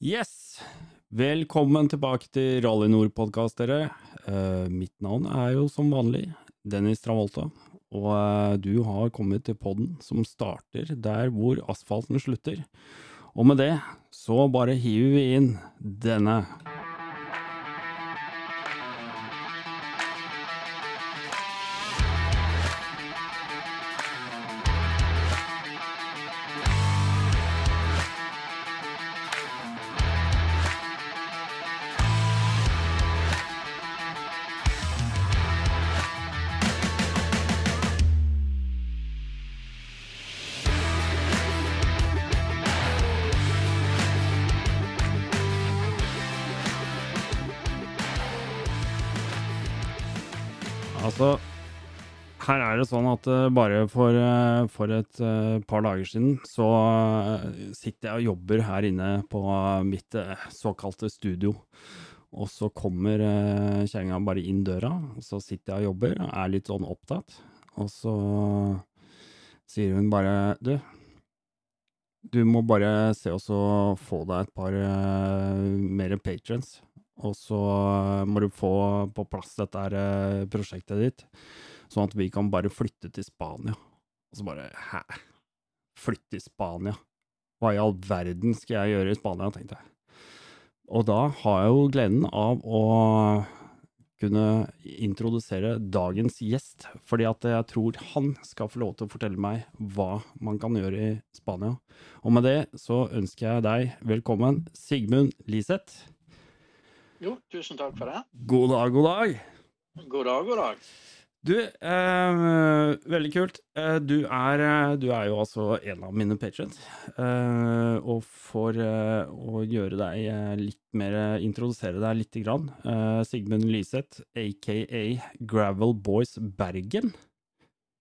Yes! Velkommen tilbake til Rally Nord-podkast, dere. Uh, mitt navn er jo som vanlig Dennis Travolta, og uh, du har kommet til podden som starter der hvor asfalten slutter. Og med det så bare hiver vi inn denne. Det sånn at eh, bare for, eh, for et eh, par dager siden så sitter jeg og jobber her inne på mitt såkalte studio. Og så kommer uh, kjerringa bare inn døra, og så sitter jeg og jobber og er litt sånn opptatt. Og så sier hun bare Du, du må bare se og få deg et par mer patrons. Og så må du få på plass dette prosjektet ditt, sånn at vi kan bare flytte til Spania. Og så bare Hæ? Flytte til Spania? Hva i all verden skal jeg gjøre i Spania, tenkte jeg. Og da har jeg jo gleden av å kunne introdusere dagens gjest, fordi at jeg tror han skal få lov til å fortelle meg hva man kan gjøre i Spania. Og med det så ønsker jeg deg velkommen, Sigmund Liseth. Jo, tusen takk for det. God dag, god dag. God dag, god dag. Du, eh, veldig kult. Eh, du, er, eh, du er jo altså en av mine patrons. Eh, og for eh, å gjøre deg eh, litt mer Introdusere deg lite grann. Eh, Sigmund Lyseth, aka Gravel Boys Bergen.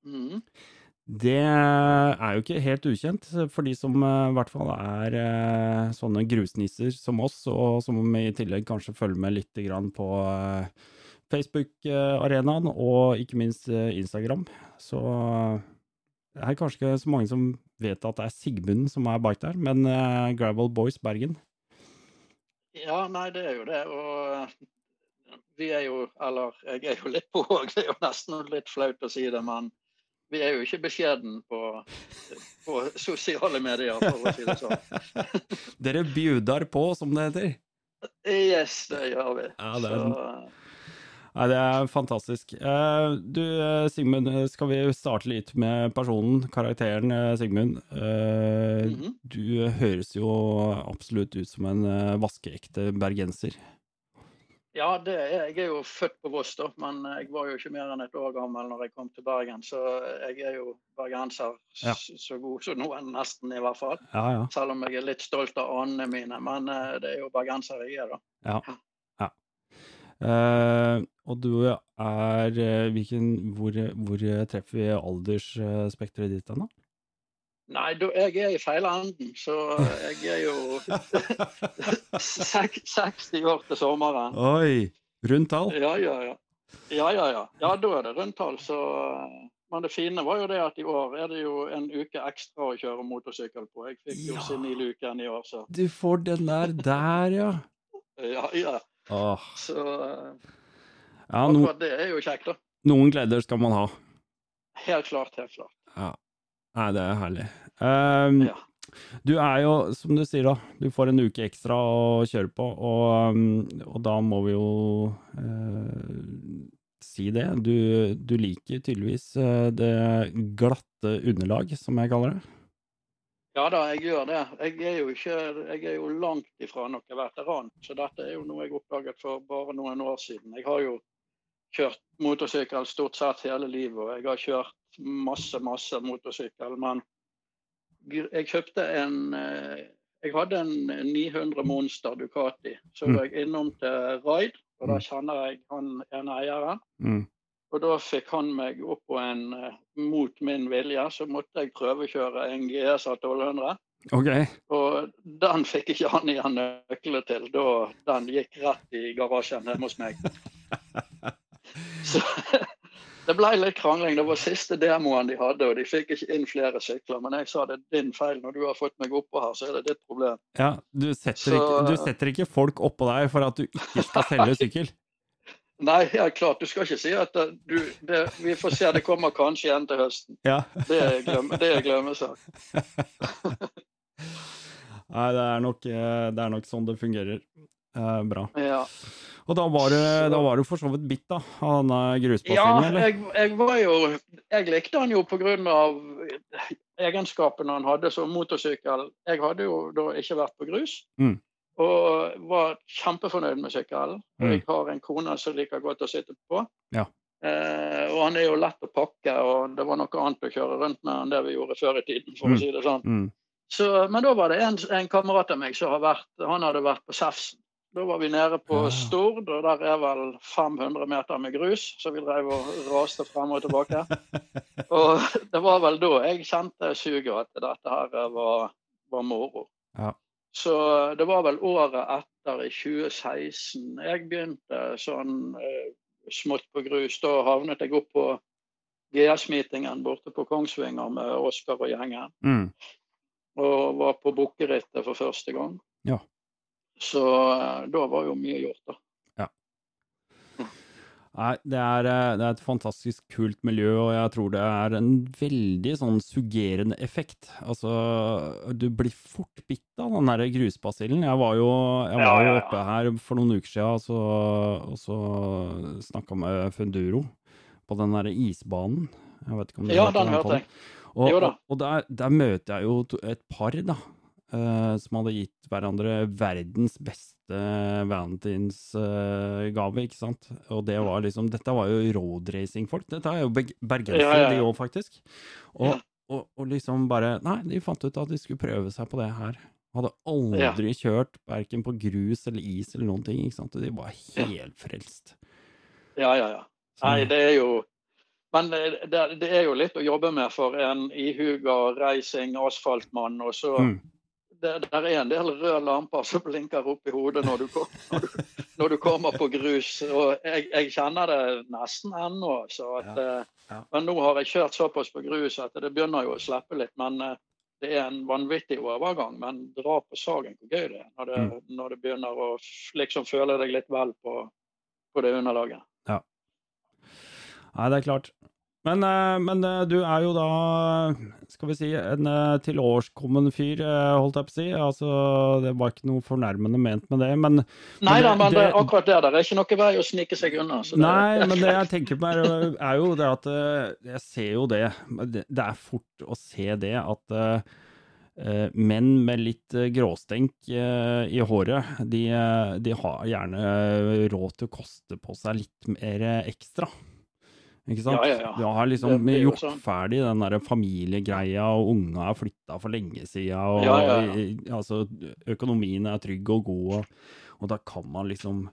Mm. Det er jo ikke helt ukjent for de som i hvert fall er sånne grusnisser som oss, og som i tillegg kanskje følger med lite grann på eh, Facebook-arenaen, og ikke minst eh, Instagram. Så det er kanskje ikke så mange som vet at det er Sigmund som er bak der, men eh, Gravel Boys Bergen. Ja, nei, det er jo det. Og vi er jo, eller jeg er jo litt på òg, det er jo nesten litt flaut å si det, men vi er jo ikke beskjeden på, på sosiale medier, for å si det sånn. Dere bjudar på, som det heter. Yes, det gjør vi. Ja, det er- Så, Nei, det er fantastisk. Eh, du, eh, Sigmund, eh, skal vi starte litt med personen, karakteren Sigmund. Mm -hmm. Du høres jo absolutt ut som en vaskeekte bergenser. ja, det er, jeg er jo født på Voss, da, men jeg var jo ikke mer enn et år gammel når jeg kom til Bergen. Så jeg er jo bergenser Ja. så god som noen, nesten i hvert fall. Ja, ja. Selv om jeg er litt stolt av anene mine. Men det er jo bergenser jeg er, da. ja. ja. Eh, og du er eh, hvilken, hvor, hvor treffer vi aldersspekteret ditt hen, da? Nei, jeg er i feil enden, så jeg er jo 60 år til sommeren. Oi! Rundt tall? Ja, ja, ja. Ja, ja, ja. Ja, da er det rundtall, så Men det fine var jo det at i år er det jo en uke ekstra å kjøre motorsykkel på. Jeg fikk jo Ja. senil-uken i år, så Du får den der der, ja. ja, ja. Åh. Så eh, Ja, no, akkurat det er jo kjekt, da. noen gleder skal man ha. Helt klart, helt klart. Ja. Nei, det er herlig. Um, Ja. Du er jo, som du sier da, du får en uke ekstra å kjøre på, og, um, og da må vi jo eh, si det. Du, du liker tydeligvis eh, det glatte underlag, som jeg kaller det. Ja da, jeg gjør det. Jeg er jo, ikke, jeg er jo langt ifra noen veteran, så dette er jo noe jeg oppdaget for bare noen år siden. Jeg har jo kjørt motorsykkel stort sett hele livet, og jeg har kjørt masse, masse motorsykkel. Men jeg kjøpte en eh, Jeg hadde en 900 Monster Ducati. Så Mm. var jeg innom til Raid, og da kjenner jeg han ene eieren. Mm. Og da fikk han meg opp på en eh, Mot min vilje så måtte jeg prøvekjøre en GSA 1200. Okay. Og den fikk ikke han igjen nøklene til. Da, den gikk rett i garasjen hjemme hos meg. Så det ble litt krangling. Det var siste demoen de hadde, og de fikk ikke inn flere sykler. Men jeg sa det er din feil. Når du har fått meg oppå her, så er det ditt problem. Ja, Du setter, så, ikke, du setter ikke folk oppå deg for at du ikke skal selge sykkel? Nei, ja, klart. Du skal ikke si at du, det, Vi får se, det kommer kanskje igjen til høsten. Ja. Det er, glemmesak. Nei, det er, nok, eh, det er nok sånn det fungerer. Eh, bra. Ja. Og da var, du, da var du for så vidt bitt av denne grusbasillen, ja, eller? Jeg, jeg var jo Jeg likte han jo pga. egenskapene han hadde som motorsykkel. Jeg hadde jo da ikke vært på grus. Mm. Og var kjempefornøyd med sykkelen. Mm. Jeg har en kone som liker godt å sitte på. Ja. Eh, og han er jo lett å pakke, og det var noe annet å kjøre rundt med enn det vi gjorde før i tiden, for Mm. å si det sånn. Mm. Så, men da var det en, en kamerat av meg som har vært, han hadde vært på Sefsen. Da var vi nede på Ja. Stord, og der er vel 500 meter med grus, så vi drev og raste frem og tilbake. og det var vel da jeg kjente suget at dette her var, var moro. Ja. Så det var vel året etter, i 2016, jeg begynte sånn eh, smått på grus. Da havnet jeg opp på GS-meetingen borte på Kongsvinger med Oskar og gjengen Mm. og var på bukkerittet for første gang. Ja. Så eh, da var jo mye gjort, da. Nei, det er, eh, det er et fantastisk kult miljø, og jeg tror det er en veldig sånn suggerende effekt. Altså, du blir fort bitt av den der grusbasillen. Jeg var jo, jeg var jo oppe her for noen uker siden og så, og så snakka med Funduro på den der isbanen. Jeg vet ikke om du Ja, den hørte jeg. Og, og, og der, der møter jeg jo et par, da, eh, som hadde gitt hverandre verdens beste valentinsgave, uh, ikke sant. Og det var liksom Dette var jo roadracing-folk. Dette er jo bergensere, Ja, ja, ja. de òg, faktisk. Og, Ja. og, og liksom bare Nei, de fant ut at de skulle prøve seg på det her. Hadde aldri kjørt verken på grus eller is eller noen ting, ikke sant. Og de var helt frelst. Ja, ja, ja. Nei, det er jo Men det, det det er jo litt å jobbe med for en ihuga racing asfaltmann. Og så Mm. Det, der er en del røde lamper som blinker opp i hodet når du, kom, når du, når du kommer på grus. Og jeg, jeg kjenner det nesten ennå. At, Ja, eh, ja. Men nå har jeg kjørt såpass på grus at det begynner jo å slippe litt. Men eh, det er en vanvittig overgang. Men dra på sagen hvor gøy det er når det, Mm. når det begynner å liksom føle deg litt vel på, på det underlaget. Nei, det er klart. Men, eh, men eh, du er jo da, skal vi si, en eh, tilårskommen fyr, holdt jeg på å si. Altså, det var ikke noe fornærmende ment med det, men Nei da, men det, akkurat der, det er ikke noe vei å snike seg unna. så det- Nei, men det jeg tenker på er, er jo det at Jeg ser jo det. Det er fort å se det at menn med litt gråstenk i håret, de, de har gjerne råd til å koste på seg litt mer ekstra. Ikke sant? Ja, ja, ja. Du har liksom Det det gjort sånn. ferdig den der familiegreia, og unga er flytta for lenge siden, og Ja, ja, altså, økonomien er trygg og god, og, og da kan man liksom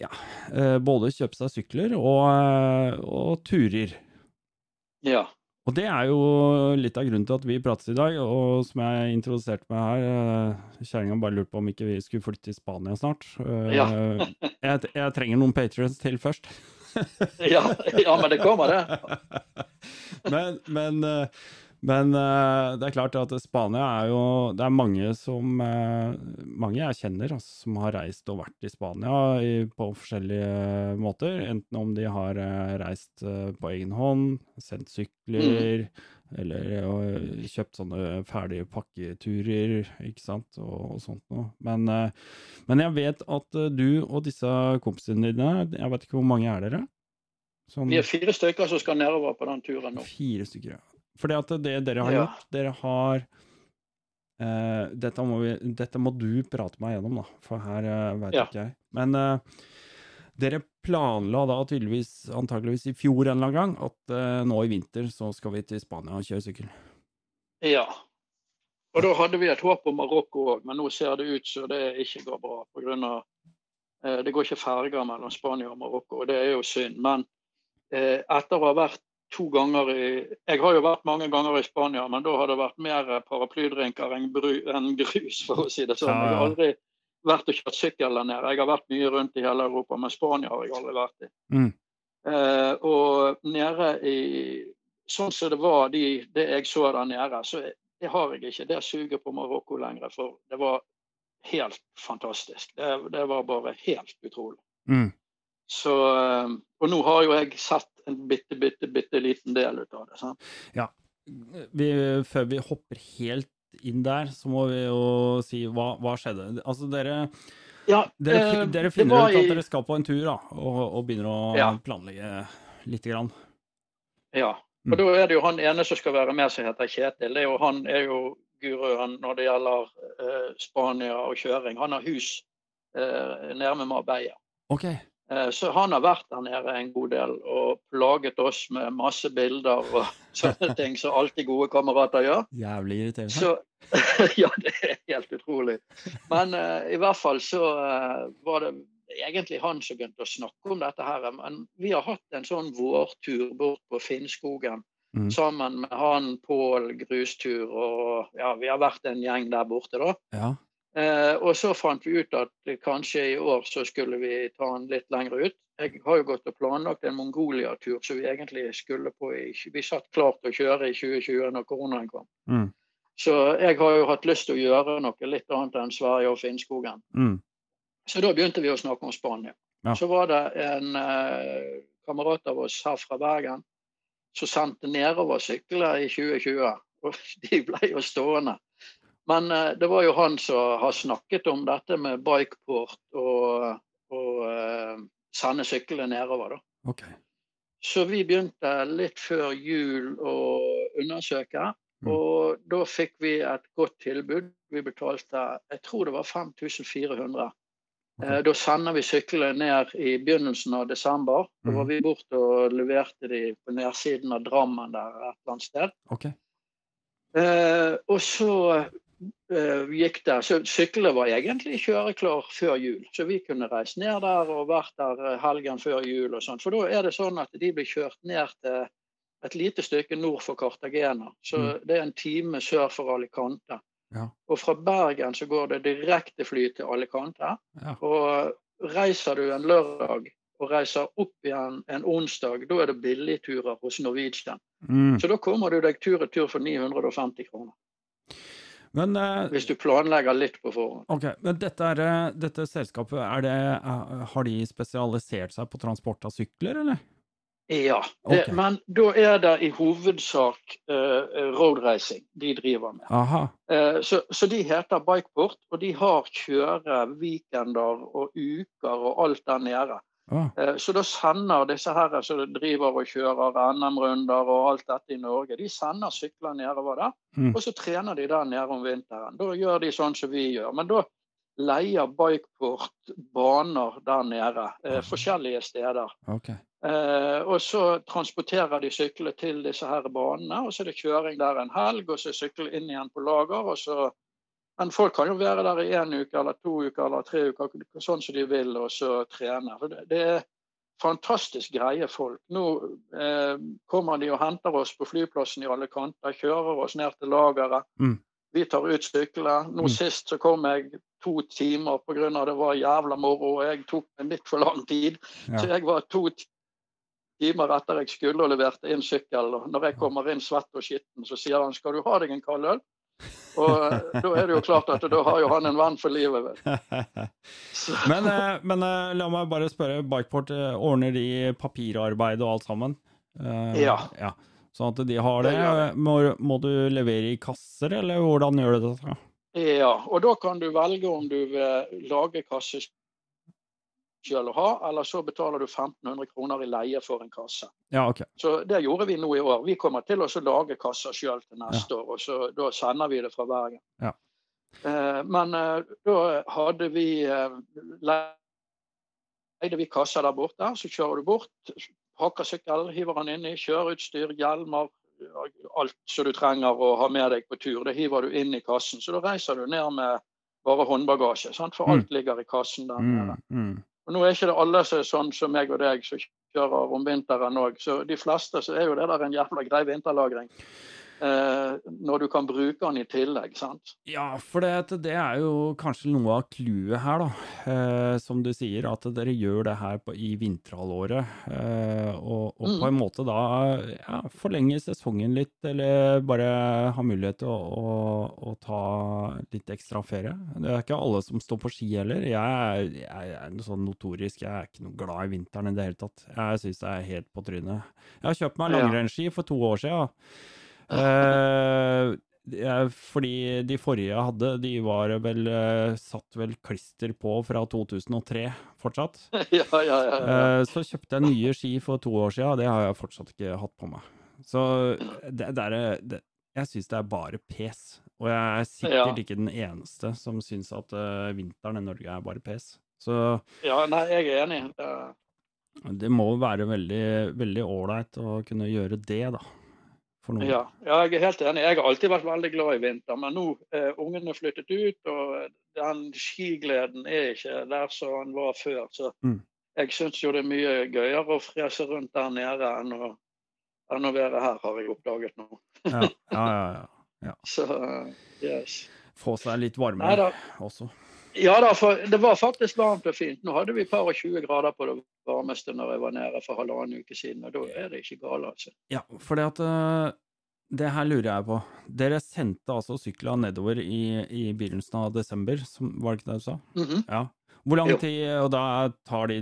ja, eh, både kjøpe seg sykler og, eh, og turer. Ja. Og det er jo litt av grunnen til at vi prates i dag, og som jeg introduserte meg her, eh, kjerringa bare lurte på om ikke vi skulle flytte til Spania snart. Ja. jeg, jeg trenger noen patrions til først. Ja, ja, men det kommer, det. men, men, eh, men eh, det er klart at Spania er jo Det er mange som eh, Mange jeg kjenner altså, som har reist og vært i Spania i, på forskjellige måter. Enten om de har reist på egen hånd, sendt sykler, eller eh, kjøpt sånne ferdige pakketurer, ikke sant, og, og sånt noe. Men, eh, men jeg vet at eh, du og disse kompisene dine, jeg vet ikke hvor mange er dere? Som, Vi er fire stykker som skal nedover på den turen nå. Fire stykker, ja. Fordi at det dere har Ja. gjort, dere har Uh, dette, må vi, dette må du prate meg gjennom, da, for her uh, veit Ja. ikke jeg. Men eh, dere planla da tydeligvis, antageligvis i fjor en eller annen gang, at eh, nå i vinter så skal vi til Spania og kjøre sykkel. Ja. Og da hadde vi et håp om Marokko òg, men nå ser det ut så det ikke går bra. På grunn av, eh, det går ikke ferger mellom Spania og Marokko, og det er jo synd. Men eh, etter å ha vært to ganger i Jeg har jo vært mange ganger i Spania, men da har det vært mer paraplydrinker enn, bru, enn grus, for å si det sånn. Ja, ja. Jeg har aldri vært og kjørt sykkel der nede. Jeg har vært mye rundt i hele Europa, men Spania har jeg aldri vært i. Mm. Eh, og nede i Sånn som det var de, det jeg så der nede, så det har jeg ikke det suget på Marokko lenger. For det var helt fantastisk. Det, det var bare helt utrolig. Mm. Så, eh, og nå har jo jeg sett en bitte, bitte, bitte liten del ut av det. Sant? Vi, før vi hopper helt inn der, så må vi jo si hva, hva skjedde. Altså, dere, Ja, dere, eh, dere finner ut at dere skal på en tur, da, og, og begynner å Ja. planlegge lite grann. Ja. Mm. Og da er det jo han ene som skal være med, som heter Kjetil. Er jo, han er jo guruen når det gjelder eh, Spania og kjøring. Han har hus eh, nærme Marbella. OK. Eh, Så han har vært der nede en god del og plaget oss med masse bilder og sånne ting som alltid gode kamerater gjør. Jævlig irriterende. Så, ja, det er helt utrolig. Men uh, i hvert fall så uh, var det egentlig han som begynte å snakke om dette her. Men vi har hatt en sånn vårtur bort på Finnskogen mm. sammen med han Pål grustur og ja, vi har vært en gjeng der borte, da. Ja. Eh, og så fant vi ut at kanskje i år så skulle vi ta den litt lenger ut. Jeg har jo gått og planlagt en Mongolia-tur som vi egentlig skulle på i Vi satt klart å kjøre i 2020 når koronaen kom. Mm. Så jeg har jo hatt lyst til å gjøre noe litt annet enn Sverige og Finnskogen. Mm. Så da begynte vi å snakke om Spania. Ja. Så var det en eh, kamerat av oss her fra Bergen som sendte nedoversykler i 2020. Og de ble jo stående. Men eh, det var jo han som har snakket om dette med bikeport og, og eh, sende syklene nedover. da. Okay. Så vi begynte litt før jul å undersøke. Mm. Og da fikk vi et godt tilbud. Vi betalte jeg tror det var 5400. Ok. Eh, Da sender vi syklene ned i begynnelsen av desember. Da var vi borte og leverte de på nedsiden av Drammen der et eller annet sted. Okay. Eh, og så gikk der. Så syklene var egentlig kjøreklar før jul. Så vi kunne reist ned der og vært der eh, helgen før jul og sånn. For da er det sånn at de blir kjørt ned til et lite stykke nord for Cartagena. Så Mm. det er en time sør for Alicante. Ja. Og fra Bergen så går det direktefly til Alicante. Ja. Og reiser du en lørdag og reiser opp igjen en onsdag, da er det billigturer hos Norwegian. Mm. Så da kommer du deg tur-retur for 950 kroner. Men, eh, Hvis du planlegger litt på forhånd. ok, men dette, er, eh, dette selskapet, er det, eh, har de spesialisert seg på transport av sykler, eller? Ja, det, men da er det i hovedsak uh, roadracing de driver med. Aha. Eh, så, så de heter Bikeport, og de har kjøre weekender og uker og alt der nede. Ah. Så da sender disse her som driver og kjører NM-runder og alt dette i Norge, de sender sykler nedover der. Mm. Og så trener de der nede om vinteren. Da gjør de sånn som vi gjør. Men da leier Bikeport baner der nede, eh, forskjellige steder. Okay. Eh, og så transporterer de syklene til disse her banene, og så er det kjøring der en helg, og så sykler inn igjen på lager. og så men folk kan jo være der i én uke eller to uker eller tre uker, sånn som de vil, og så trene. For det, det er fantastisk greie folk. Nå eh, kommer de og henter oss på flyplassen i alle kanter, kjører oss ned til lageret. Mm. Vi tar ut syklene. Nå Mm. sist så kom jeg to timer pga. det var jævla moro, og jeg tok meg litt for lang tid. Så jeg var to timer etter jeg skulle og leverte inn sykkel. Og når jeg kommer inn svett og skitten, så sier han 'skal du ha deg en kald øl'? Og eh, da er det jo klart at da har jo han en venn for livet. vel. men eh, men eh, la meg bare spørre, Bikeport, ordner de papirarbeid og alt sammen? Ja. ja. Sånn at de har det. Det Må, må du levere i kasser, eller hvordan gjør du det? ja, og da kan du velge om du vil lage kasse sjøl å ha, eller så betaler du 1500 kroner i leie for en kasse. Ja, okay. Så det gjorde vi nå i år. Vi kommer til å lage kasser sjøl til neste år, og så, da sender vi det fra Bergen. Ja. Eh, men eh, da hadde vi eh, leide vi kasser der borte. Så kjører du bort, pakker sykkel, hiver den inni, kjøreutstyr, hjelmer, alt som du trenger å ha med deg på tur. Det hiver du inn i kassen. Så da reiser du ned med bare håndbagasje, sant? for Mm. alt ligger i kassen der nede. Mm, mm. Og nå er ikke det alle som er sånn som meg og deg som kjører om vinteren òg, så de fleste så er jo det der en jævla grei vinterlagring. Eh, når du kan bruke den i tillegg, sant? Ja, for det, det er jo kanskje noe av clouet her, da. Eh, som du sier, at dere gjør det her på, i vinterhalvåret. Eh, og, og Mm. på en måte da ja, forlenge sesongen litt, eller bare ha mulighet til å, å, å ta litt ekstra ferie. Det er ikke alle som står på ski heller. Jeg, jeg er sånn notorisk, jeg er ikke noe glad i vinteren i det hele tatt. Jeg syns det er helt på trynet. Jeg har kjøpt meg langrennsski for to år siden. Eh, fordi de forrige jeg hadde, de var vel eh, satt vel klister på fra 2003 fortsatt. ja, ja, ja. Eh, så kjøpte jeg nye ski for to år siden, og det har jeg fortsatt ikke hatt på meg. Så det, det er det, Jeg syns det er bare pes. Og jeg er sikkert ikke den eneste som syns at vinteren i Norge er bare pes. Så ja, nei, jeg er enig. Det- det må være veldig ålreit å kunne gjøre det, da. For noen. Ja, ja, jeg er helt enig. Jeg har alltid vært veldig glad i vinter, men nå er ungene flyttet ut, og den skigleden er ikke der som den var før. Så Mm. jeg syns jo det er mye gøyere å frese rundt der nede enn å, enn å være her, har jeg oppdaget nå. Ja, ja, ja, ja. Så yes. Få seg litt varme også. Ja da, for det var faktisk varmt og fint. Nå hadde vi par og 20 grader på det varmeste når jeg var nede for halvannen uke siden, og da er det ikke galt, altså. Ja, for det at eh, Det her lurer jeg på. Dere sendte altså sykla nedover i, i begynnelsen av desember, som, var det ikke det du sa? Mhm. Ja. Hvor lang tid Og da tar, de,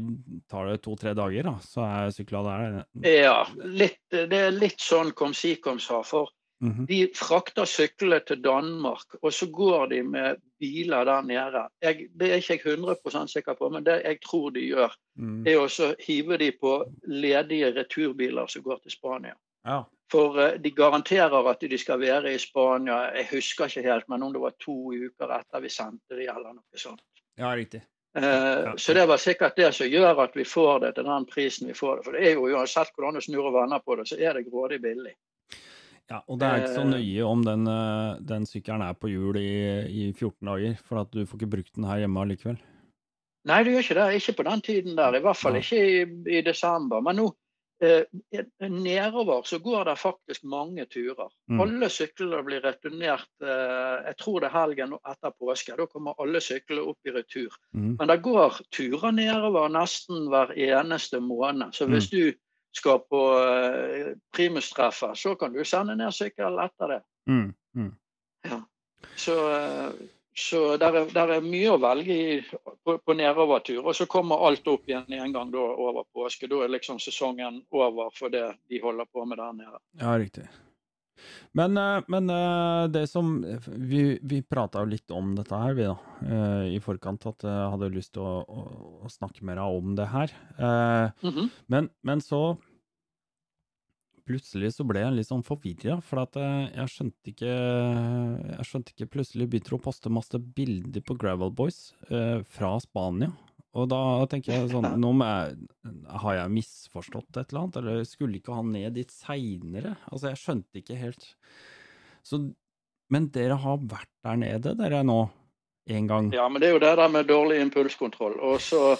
tar det to-tre dager, da, så er sykla der? Ja, litt, det er litt sånn kom si kom sa. For Mhm. de frakter syklene til Danmark, og så går de med biler der nede. Jeg, det er ikke jeg 100% sikker på, men det jeg tror de gjør, Mm. er å hive de på ledige returbiler som går til Spania. Ja. For eh, de garanterer at de skal være i Spania, jeg husker ikke helt, men om det var to uker etter vi sendte de, eller noe sånt. ja, riktig. Eh, Så det var sikkert det som gjør at vi får det til den prisen vi får det. For det er jo uansett hvordan du snur og vender på det, så er det grådig billig. Ja, og det er ikke så Eh. nøye om den, eh, den sykkelen er på hjul i, i 14 dager, for at du får ikke brukt den her hjemme allikevel. Nei, du gjør ikke det. Ikke på den tiden der. I hvert fall ikke i, i desember. Men nå eh, nedover så går det faktisk mange turer. Mm. Alle syklene blir returnert eh, jeg tror det er helgen etter påske. Da kommer alle syklene opp i retur. Mm. Men det går turer nedover nesten hver eneste måned. Så Mm. hvis du skal på primustreffer, primustreffet, så kan du sende ned sykkel etter det. Mm. Mm. Så, eh, så der er, der er mye å velge i på, på nedovertur. Og så kommer alt opp igjen en gang da over påske. Da er liksom sesongen over for det de holder på med der nede. Ja, riktig. Men, eh, men eh, det som Vi, vi prata jo litt om dette her, vi, da, eh, i forkant. At jeg hadde lyst til å, å, å snakke mer om det her. Mm -hmm. Men, men så Plutselig så ble jeg litt sånn forvirra, for at jeg skjønte ikke Jeg skjønte ikke Plutselig begynte å poste masse bilder på Gravel Boys eh, fra Spania. Og da tenker jeg sånn Nå jeg, Har jeg misforstått et eller annet? Eller skulle ikke han ned dit seinere? Altså, jeg skjønte ikke helt. Så Men dere har vært der nede, dere nå? En gang? Ja, men det er jo det der med dårlig impulskontroll. Og så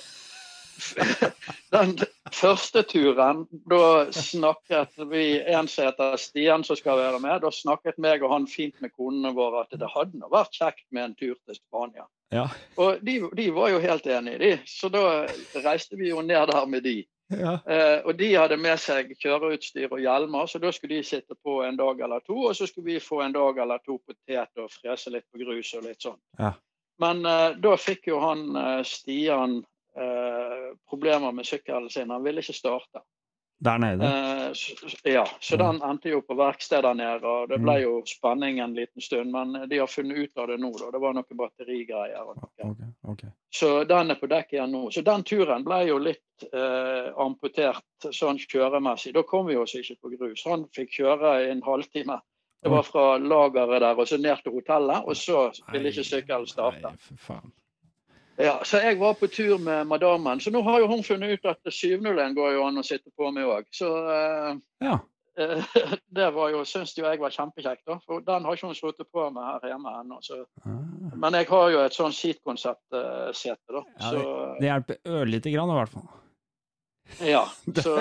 Den første turen, da snakket vi en som heter Stian som skal være med, da snakket meg og han fint med konene våre at det hadde nå vært kjekt med en tur til Spania. Ja. Og de, de var jo helt enige, de. Så da reiste vi jo ned der med de. ja. Eh, og de hadde med seg kjøreutstyr og hjelmer, så da skulle de sitte på en dag eller to. Og så skulle vi få en dag eller to potet og frese litt på grus og litt sånn. Ja. Men eh, da fikk jo han eh, Stian eh, problemer med sykkelen sin. Han ville ikke starte. Der nede? Eh, så, ja, så den endte jo på verkstedet der nede. Og det ble Mm. jo spenning en liten stund, men de har funnet ut av det nå. Da. Det var noen batterigreier. og noe. Okay, okay. Så den er på dekk igjen nå. Så den turen ble jo litt eh, amputert sånn kjøremessig. Da kom vi oss ikke på grus. Han fikk kjøre i en halvtime. Det var fra lageret der og så ned til hotellet, og så ville ikke sykkelen starte. Nei, for faen. Ja, så jeg var på tur med madammen. Så nå har jo hun funnet ut at 701 går jo an å sitte på med òg. Så uh, Ja. uh, det var jo, syns jo jeg var kjempekjekt. da. For den har ikke hun sluttet på med her hjemme ennå. Så. Ah. Men jeg har jo et sånn skitkonsept-sete, da. Ja, Så Det hjelper ørlite grann, i hvert fall. Ja, så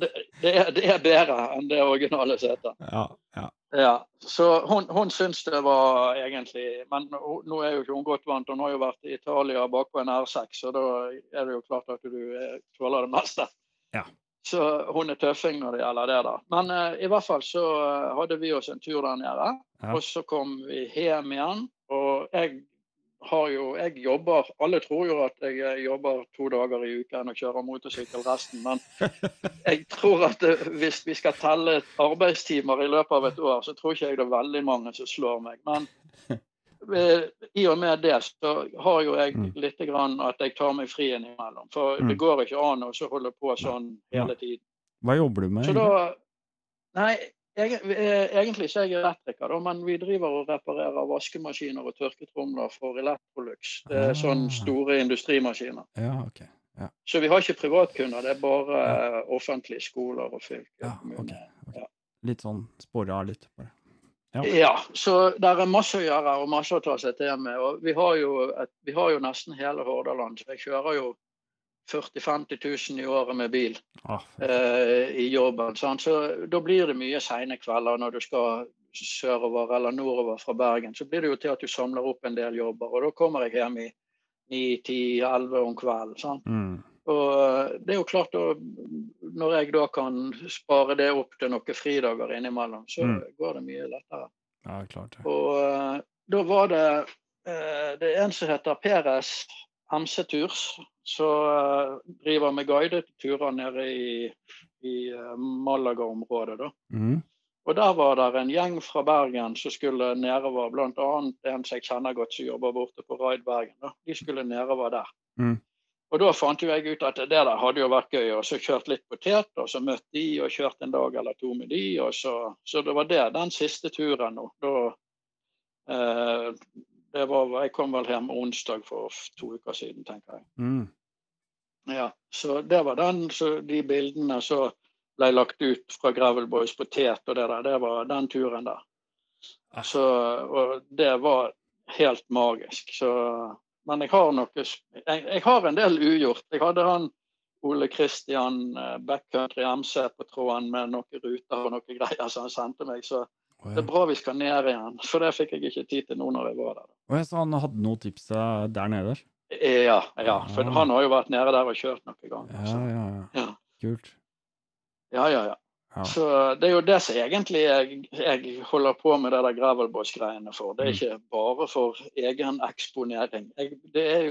det, det, er, det er bedre enn det originale setet. Ja, ja. Ja, så hun, hun syns det var egentlig Men nå er jo ikke hun godt vant. Hun har jo vært i Italia bakpå en R6, så da er det jo klart at du tåler det meste. Ja. Så hun er tøffing når det gjelder det, da. Men uh, i hvert fall så hadde vi oss en tur der nede. Ja. Og så kom vi hjem igjen. Og jeg har jo Jeg jobber Alle tror jo at jeg jobber to dager i uken og kjører motorsykkel resten, men jeg tror at det, hvis vi skal telle arbeidstimer i løpet av et år, så tror ikke jeg det er veldig mange som slår meg. Men eh, i og med det så har jo jeg mm. litt grann at jeg tar meg fri innimellom. For det mm. går ikke an å holde på sånn hele tiden. Hva jobber du med? Så da, nei, Eh, egentlig så er jeg elektriker, men vi driver og reparerer vaskemaskiner og tørketromler for Electrolux. Det er ah. sånne store industrimaskiner. Ja, okay. Ja. Så vi har ikke privatkunder, det er bare ja. offentlige skoler og fylker. Ja, okay, okay. Litt sånn spora litt på det. Ja. ja. så det er masse å gjøre og masse å ta seg til med. Og vi har jo, et, vi har jo nesten hele Hordaland. Så jeg kjører jo 40 000-50 000 i året med bil ah, eh, i jobben. Sånn. Så Da blir det mye seine kvelder når du skal sørover eller nordover fra Bergen. Så blir det jo til at du samler opp en del jobber. Og da kommer jeg hjem i 9-10-11 om kvelden. Mm. Og eh, det er jo klart da, Når jeg da kan spare det opp til noen fridager innimellom, så mm. går det mye lettere. Ja, klart det. Og uh, da var det eh, det en som heter Peres MC-Turs. Så uh, driver med guidede turer nede i, i uh, Malaga-området. da. Mm. Og Der var det en gjeng fra Bergen som skulle nedover, bl.a. en som jeg kjenner godt som jobber borte på Raid Bergen. Da. De skulle nedover der. Mm. Og Da fant jo jeg ut at det der hadde jo vært gøy. og Så kjørt litt potet, og så møtt de og kjørt en dag eller to med de. Så, så det var det, den siste turen nå. Da, eh, var, jeg kom vel hjem onsdag for to uker siden, tenker jeg. Mm. Ja, Så det var den, så de bildene som ble lagt ut fra Gravel Boys på Tet og det der, det var den turen der. Ah. Så, og det var helt magisk. Så, men jeg har noe jeg, jeg, har en del ugjort. Jeg hadde han Ole Kristian eh, Backcountry MC på tråden med noen ruter og noen greier som han sendte meg. så det er bra vi skal ned igjen, for det fikk jeg ikke tid til nå når jeg var der. Og jeg sa han hadde noen tips eh, der nede? Ja, ja, for han har jo vært nede der og kjørt noen ganger. Ja, ja, ja. Kult. Ja, ja, ja. Ja. Så Det er jo det som egentlig jeg, jeg holder på med det der gravelboss-greiene for. Det er mm. ikke bare for egen eksponering. Jeg, det er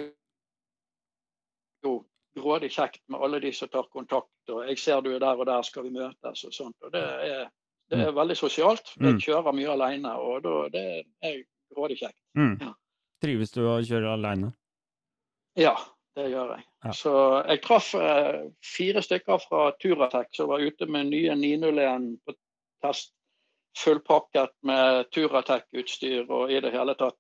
jo grådig kjekt med alle de som tar kontakt. og 'Jeg ser du er der og der, skal vi møtes?' og sånt. og Det er det er mm. veldig sosialt. Jeg mm. kjører mye alene, og da, det er grådig kjekt. Mm. Ja. Trives du å kjøre alene? Ja, det gjør jeg. Ja. Så jeg traff eh, fire stykker fra Turatec som var ute med nye 901 på test. Fullpakket med Turatec-utstyr og i det hele tatt.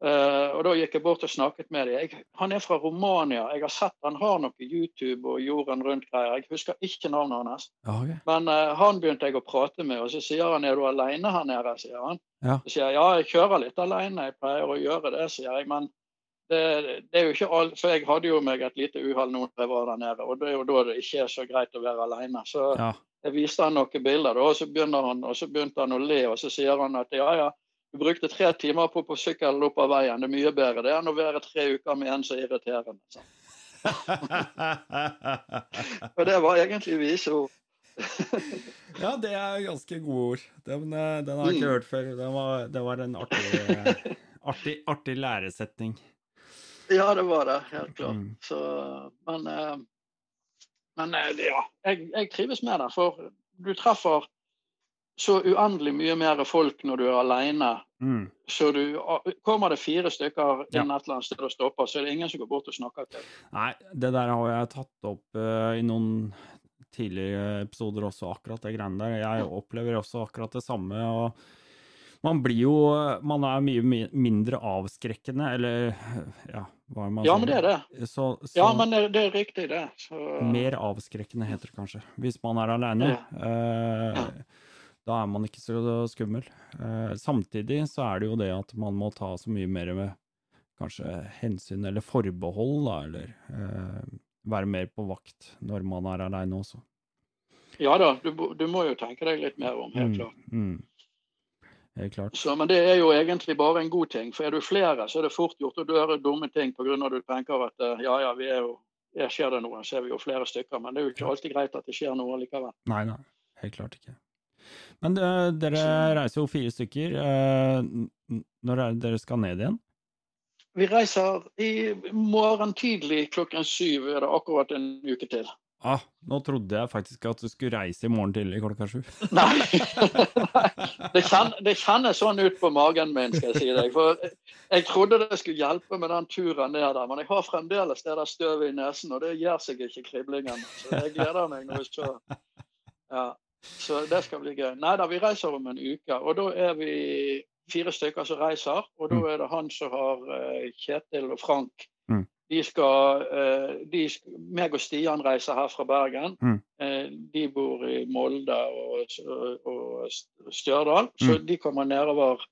Uh, og Da gikk jeg bort og snakket med dem. Han er fra Romania. Jeg har sett han har noe YouTube og jorden rundt-greier. Jeg husker ikke navnet hans. Okay. Men uh, han begynte jeg å prate med, og så sier han er du alene her nede. sier han. Ja. Så sier jeg ja, jeg kjører litt alene. Jeg pleier å gjøre det, sier jeg. Men det, det er jo ikke alt, For jeg hadde jo meg et lite uhell nå da jeg var der nede, og det er jo da det ikke er så greit å være alene. Så ja. jeg viste han noen bilder, og så, han, og så begynte han å le, og så sier han at ja, ja. Du brukte tre timer på på sykkelen opp av veien. Det er mye bedre det enn å være tre uker med en så irriterende. Så. Og det var egentlig visord. ja, det er ganske gode ord. Den, eh, den har jeg ikke mm. hørt før. Det var, det var en artig, artig, artig, læresetning. Ja, det var det. Helt klart. Mm. Så, men, eh, men eh, ja, jeg, jeg trives med det. For du treffer så uendelig mye mer folk når du er alene. Mm. Så du, kommer det fire stykker inn ja. et eller annet sted og stopper, så er det ingen som går bort og snakker til deg. Nei, det der har jeg tatt opp uh, i noen tidligere episoder også, akkurat det greiene der. Jeg opplever også akkurat det samme. og man blir jo Man er mye mindre avskrekkende, eller ja, hva er man Ja, men det er det. Så, så, ja, men det, det, er riktig, det. Så... Mer avskrekkende heter det kanskje, hvis man er alene. Ja. Uh, ja. Da er man ikke så skummel. Eh, samtidig så er det jo det at man må ta så mye mer med kanskje hensyn eller forbehold, da, eller eh, være mer på vakt når man er aleine også. Ja da, du, du, må jo tenke deg litt mer om, helt klart. Mm, mm. Helt klart. Så, men det er jo egentlig bare en god ting. For er du flere, så er det fort gjort å gjøre dumme ting pga. at du tenker at eh, ja, ja, vi er jo, her skjer det noe, så er vi jo flere stykker. Men det er jo ikke alltid greit at det skjer noe likevel. Nei, nei. Helt klart ikke. Men uh, dere reiser jo fire stykker. Uh, når er det dere skal ned igjen? Vi reiser i morgen tidlig klokken syv. Er det akkurat en uke til. Ah, nå trodde jeg faktisk at du skulle reise i morgen tidlig klokka sju. Nei. det, kjennes, det, kjennes sånn ut på magen min, skal jeg si deg. For jeg trodde det skulle hjelpe med den turen ned der, men jeg har fremdeles det der støvet i nesen, og det gjør seg ikke kriblingen. Så jeg gleder meg når vi så Ja. Så det skal bli gøy. Nei da, vi reiser om en uke. Og da er vi fire stykker som reiser. Og da mm. er det han som har uh, Kjetil og Frank. Mm. De skal, uh, de, meg og Stian reiser her fra Bergen. Mm. Uh, de bor i Molde og, og Stjørdal. Så mm. de kommer nedover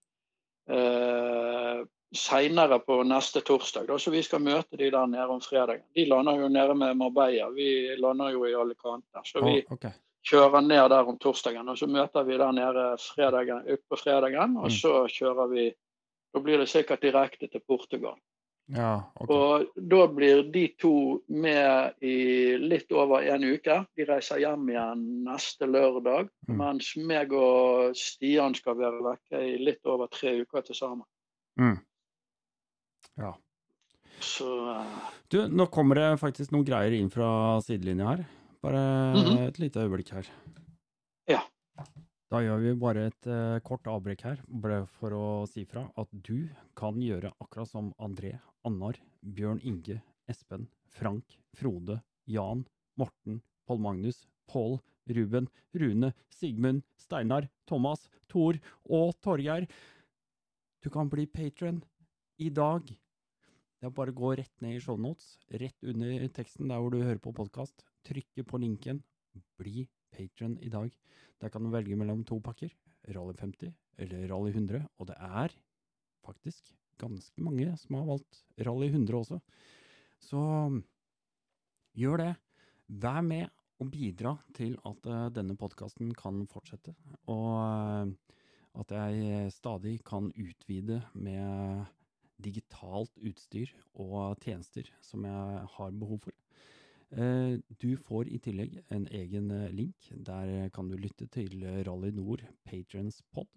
uh, seinere på neste torsdag. Da, så vi skal møte de der nede om fredagen. De lander jo nede med Marbella. Vi lander jo i Alicante. Så vi, oh, okay kjører ned der om torsdagen. Og så møter vi der nede fredagen, på fredagen, og mm. så kjører vi Da blir det sikkert direkte til Portugal. Ja, okay. Og da blir de to med i litt over en uke. De reiser hjem igjen neste lørdag. Mm. Mens meg og Stian skal være vekke i litt over tre uker til sammen. Mm. Ja. Så uh... Du, nå kommer det faktisk noen greier inn fra sidelinja her. Bare mm -hmm. et lite øyeblikk her. Ja. Da gjør vi bare et uh, kort avbrekk her, bare for å si fra at du kan gjøre akkurat som André, Annar, Bjørn Inge, Espen, Frank, Frode, Jan, Morten, Pål Magnus, Pål, Ruben, Rune, Sigmund, Steinar, Thomas, Thor og Torgeir. Du kan bli patron i dag. Det er bare å gå rett ned i shownotes, rett under teksten der hvor du hører på podkast trykke på linken Bli patron i dag. Der kan du velge mellom to pakker, Rally 50 eller Rally 100, og det er faktisk ganske mange som har valgt Rally 100 også. Så gjør det. Vær med og bidra til at uh, denne podkasten kan fortsette, og uh, at jeg stadig kan utvide med digitalt utstyr og tjenester som jeg har behov for. Eh, du får i tillegg en egen eh, link. Der kan du lytte til Rally Nord Patrons pod.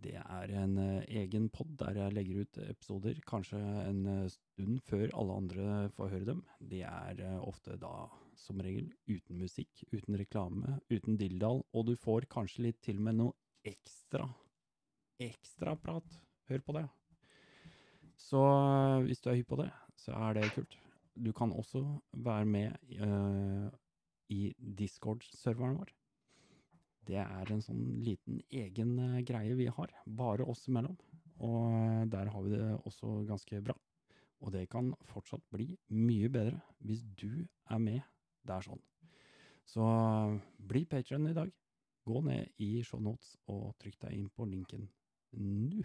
Det er en eh, egen pod der jeg legger ut episoder kanskje en stund før alle andre får høre dem. De er ofte da som regel uten musikk, uten reklame, uten dilldall, og du får kanskje litt til og med noe ekstra. Ekstra prat. Hør på det. Så hvis du er hypp på det, så er det kult du kan også være med uh, i Discord-serveren vår. Det er en sånn liten egen uh, greie vi har, bare oss imellom. Og uh, der har vi det også ganske bra. Og det kan fortsatt bli mye bedre hvis du er med der sånn. Så bli patron i dag. Gå ned i shownotes og trykk deg inn på linken nå.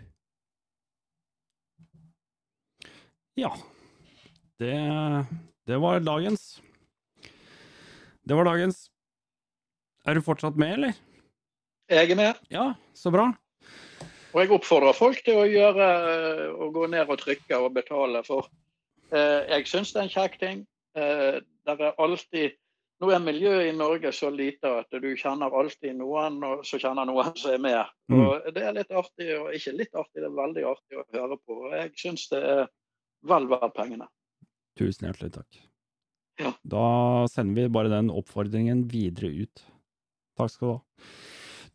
Ja, det, det var dagens. Det var dagens. Er du fortsatt med, eller? Jeg er med. Ja, så bra. Og jeg oppfordrer folk til å gjøre å gå ned og trykke og betale, for eh, jeg syns det er en kjekk ting. Eh, det er alltid Nå er miljøet i Norge så lite at du kjenner alltid noen og så kjenner noen som er med. Mm. Og Det er litt artig, og ikke litt artig, det er veldig artig å høre på. Og jeg syns det er vel verdt pengene. Tusen hjertelig takk. Ja. Da sender vi bare den oppfordringen videre ut. Takk skal du ha.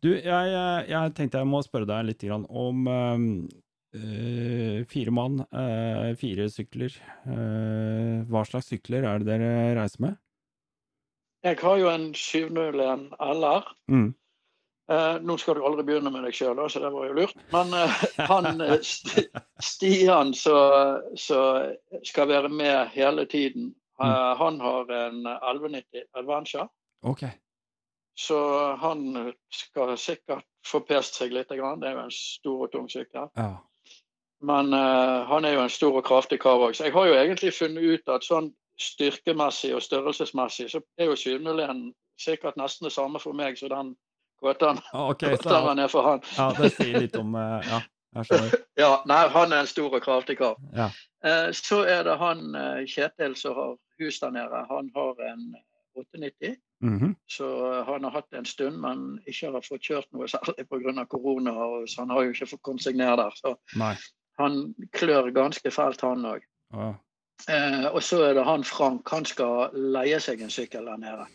Du, jeg, jeg tenkte jeg må spørre deg litt om øh, fire mann, øh, fire sykler. Øh, hva slags sykler er det dere reiser med? Jeg har jo en 701 LR. Mm. Eh, nå skal du aldri begynne med deg sjøl, så det var jo lurt. Men eh, han eh, Stian som skal være med hele tiden, mm. han har en 1190 Adventure. Okay. Så han skal sikkert få pest seg litt. Det er jo en stor og tung sykkel. Ja. Men uh, han er jo en stor og kraftig kar òg. Så jeg har jo egentlig funnet ut at sånn styrkemessig og størrelsesmessig så er jo Synmulén sikkert nesten det samme for meg som den kåteren Okay, kåteren er for han. ja, det sier litt om eh, Ja, jeg skjønner. Ja, nei, han er en stor og kraftig kar. Ja. Eh, så er det han eh, Kjetil som har hus der nede. Han har en 890. Mm -hmm. Så han har hatt det en stund, men ikke har fått kjørt noe særlig pga. korona. Så han har jo ikke fått kommet seg ned der. Så Nei. han klør ganske fælt, han òg. Eh, og så er det han Frank. Han skal leie seg en sykkel der nede.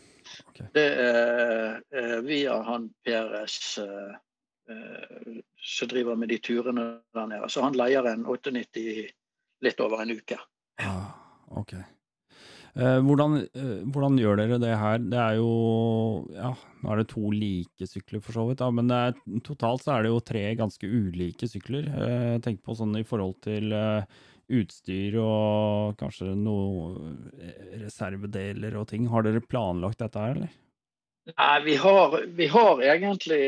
Ok. Det er eh, via han Peres eh, eh, som driver med de turene der nede. Så han leier en 98 i litt over en uke. Ja, ok. Eh, hvordan, eh, hvordan gjør dere det her? Det er jo Ja, nå er det to like sykler for så vidt, da, men er, totalt så er det jo tre ganske ulike sykler. Eh, tenk på sånn i forhold til utstyr og kanskje noe eh, reservedeler og ting. Har dere planlagt dette her, eller? Nei, vi har, vi har egentlig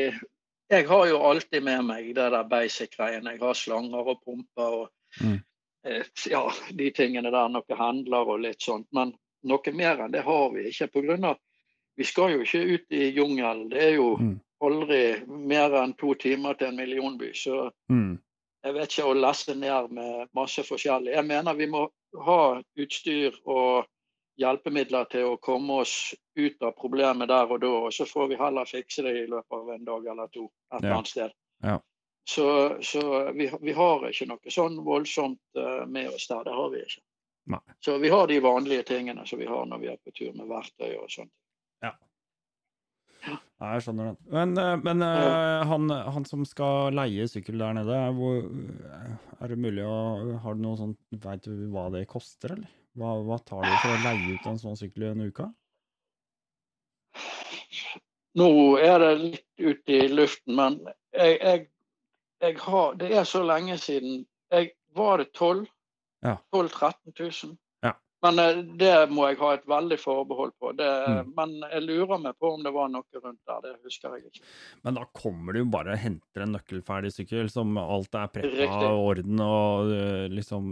Jeg har jo alltid med meg det der basic-greiene. Jeg har slanger og pumper og Mm. eh, ja, de tingene der. Noe handler og litt sånt. Men noe mer enn det har vi ikke. På grunn av vi skal jo ikke ut i jungelen. Det er jo Mm. aldri mer enn to timer til en millionby. Så Mm. Jeg vet ikke å lesse ned med masse forskjellig. Jeg mener vi må ha utstyr og hjelpemidler til å komme oss ut av problemet der og da, og så får vi heller fikse det i løpet av en dag eller to et Ja. annet sted. Ja. Så, så vi, vi har ikke noe sånn voldsomt eh, med oss der. Det har vi ikke. Nei. Så vi har de vanlige tingene som vi har når vi er på tur med verktøy og sånt. Ja, jeg skjønner den. Men, eh, men eh, han, han som skal leie sykkel der nede, hvor, er det mulig å Har du noe sånt Veit du hva det koster, eller? Hva, hva tar du for å leie ut en sånn sykkel i en uke? Nå er det litt ute i luften, men jeg, jeg, jeg har Det er så lenge siden. Jeg, var det 12 Ja. 12 000-13 000? Men eh, det må jeg ha et veldig forbehold på. Det, Mm. Men jeg lurer meg på om det var noe rundt der. Det husker jeg ikke. Men da kommer du bare og henter en nøkkelferdig sykkel som alt er preppa og orden, og eh, liksom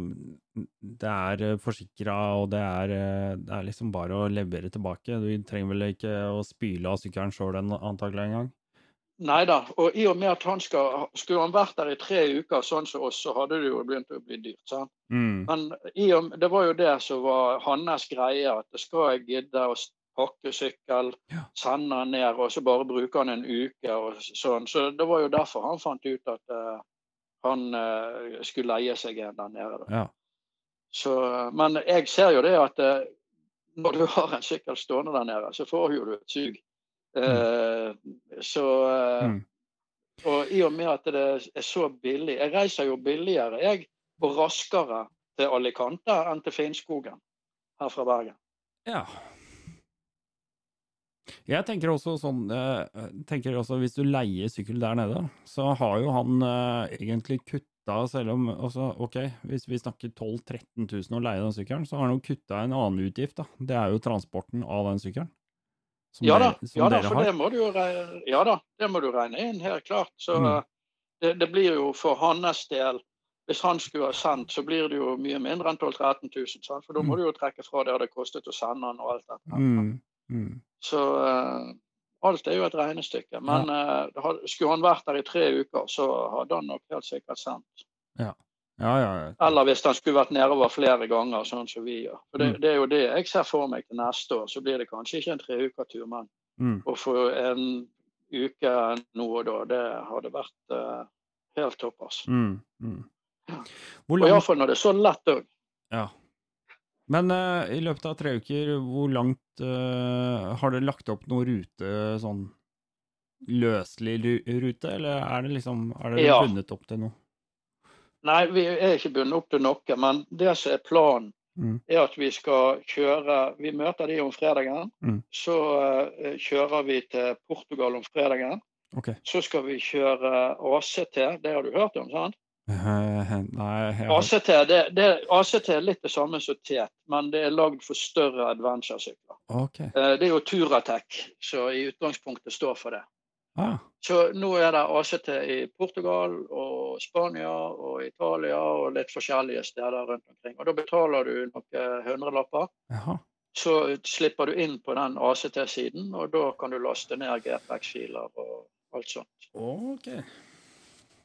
Det er forsikra, og det er, eh, det er liksom bare å levere tilbake. Du trenger vel ikke å spyle av sykkelen sjøl antakelig engang? Nei da. Og i og med at han skal Skulle han vært der i tre uker, sånn som oss, så hadde det jo begynt å bli dyrt. sant? Mm. Men i og, det var jo det som var hans greie, at det skal jeg gidde å pakke sykkel, Ja. sende den ned, og så bare bruke han en uke og sånn. Så det var jo derfor han fant ut at uh, han uh, skulle leie seg en der nede. Ja. Så, men jeg ser jo det at uh, når du har en sykkel stående der nede, så får jo du et sug. Eh, så eh, Mm. Og i og med at det er så billig Jeg reiser jo billigere jeg, og raskere til Alicante enn til Finnskogen her fra Bergen. Ja. Jeg tenker også sånn eh, tenker også Hvis du leier sykkel der nede, så har jo han egentlig kutta Selv om også, OK, hvis vi snakker 12 000-13 000 å leie den sykkelen, så har han jo kutta en annen utgift, da. Det er jo transporten av den sykkelen. Ja da, dere, ja da for det må du ja da, det må du regne inn, helt klart. Så Mm. eh, det, det blir jo for hans del Hvis han skulle ha sendt, så blir det jo mye mindre enn 12 000-13 000. Sant? For da må Mm. du jo trekke fra det det kostet å sende han og alt dette. Mm, mm. Så uh, alt er jo et regnestykke. Men ja. uh, skulle han vært der i tre uker, så hadde han nok helt sikkert sendt. Ja, ja, ja. Eller hvis han skulle vært nedover flere ganger, sånn som vi gjør. For det, Mm. det er jo det jeg ser for meg til neste år. Så blir det kanskje ikke en treukertur, men Mm. å få en uke nå og da, det hadde vært uh, helt topp. Altså. Mm, mm. Hvor Og iallfall når det er så lett òg. Ja. Men uh, i løpet av tre uker, hvor langt uh, Har dere lagt opp noen rute, sånn løselig rute, eller er det liksom Er dere Ja. bundet opp til noe? Nei, vi er ikke bundet opp til noe, men det som er planen, Mm. er at vi skal kjøre Vi møter de om fredagen. Mm. Så uh, kjører vi til Portugal om fredagen. Okay. Så skal vi kjøre ACT, det har du hørt om? sant? Eh, nei, har ACT, det, det, ACT er litt det samme som TET, men det er lagd for større adventure-sykler. OK. Eh, Det er jo Turatec som i utgangspunktet står for det. Ah, Så nå er det ACT i Portugal og Spania og Italia og litt forskjellige steder rundt omkring. Og da betaler du noen hundrelapper. jaha. Så slipper du inn på den ACT-siden, og da kan du laste ned GPX-filer og alt sånt. Ok.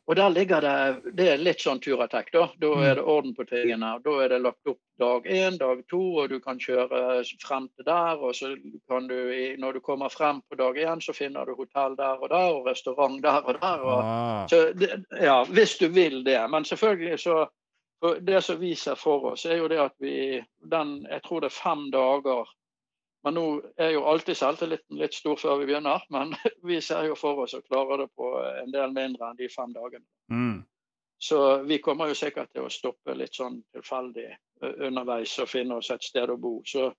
Og der ligger det Det er litt sånn Turatek, da. Da Mm. er det orden på tingene. Da er det lagt opp dag én, dag to, og du kan kjøre frem til der. Og så kan du, når du kommer frem på dag én, så finner du hotell der og der, og restaurant der og der. og Ah, så ja, hvis du vil det. Men selvfølgelig så Det som vi ser for oss, er jo det at vi den, Jeg tror det er fem dager. Men nå er jo alltid selvtilliten litt stor før vi begynner. Men vi ser jo for oss å klare det på en del mindre enn de fem dagene. mm. Så vi kommer jo sikkert til å stoppe litt sånn tilfeldig underveis og finne oss et sted å bo. Så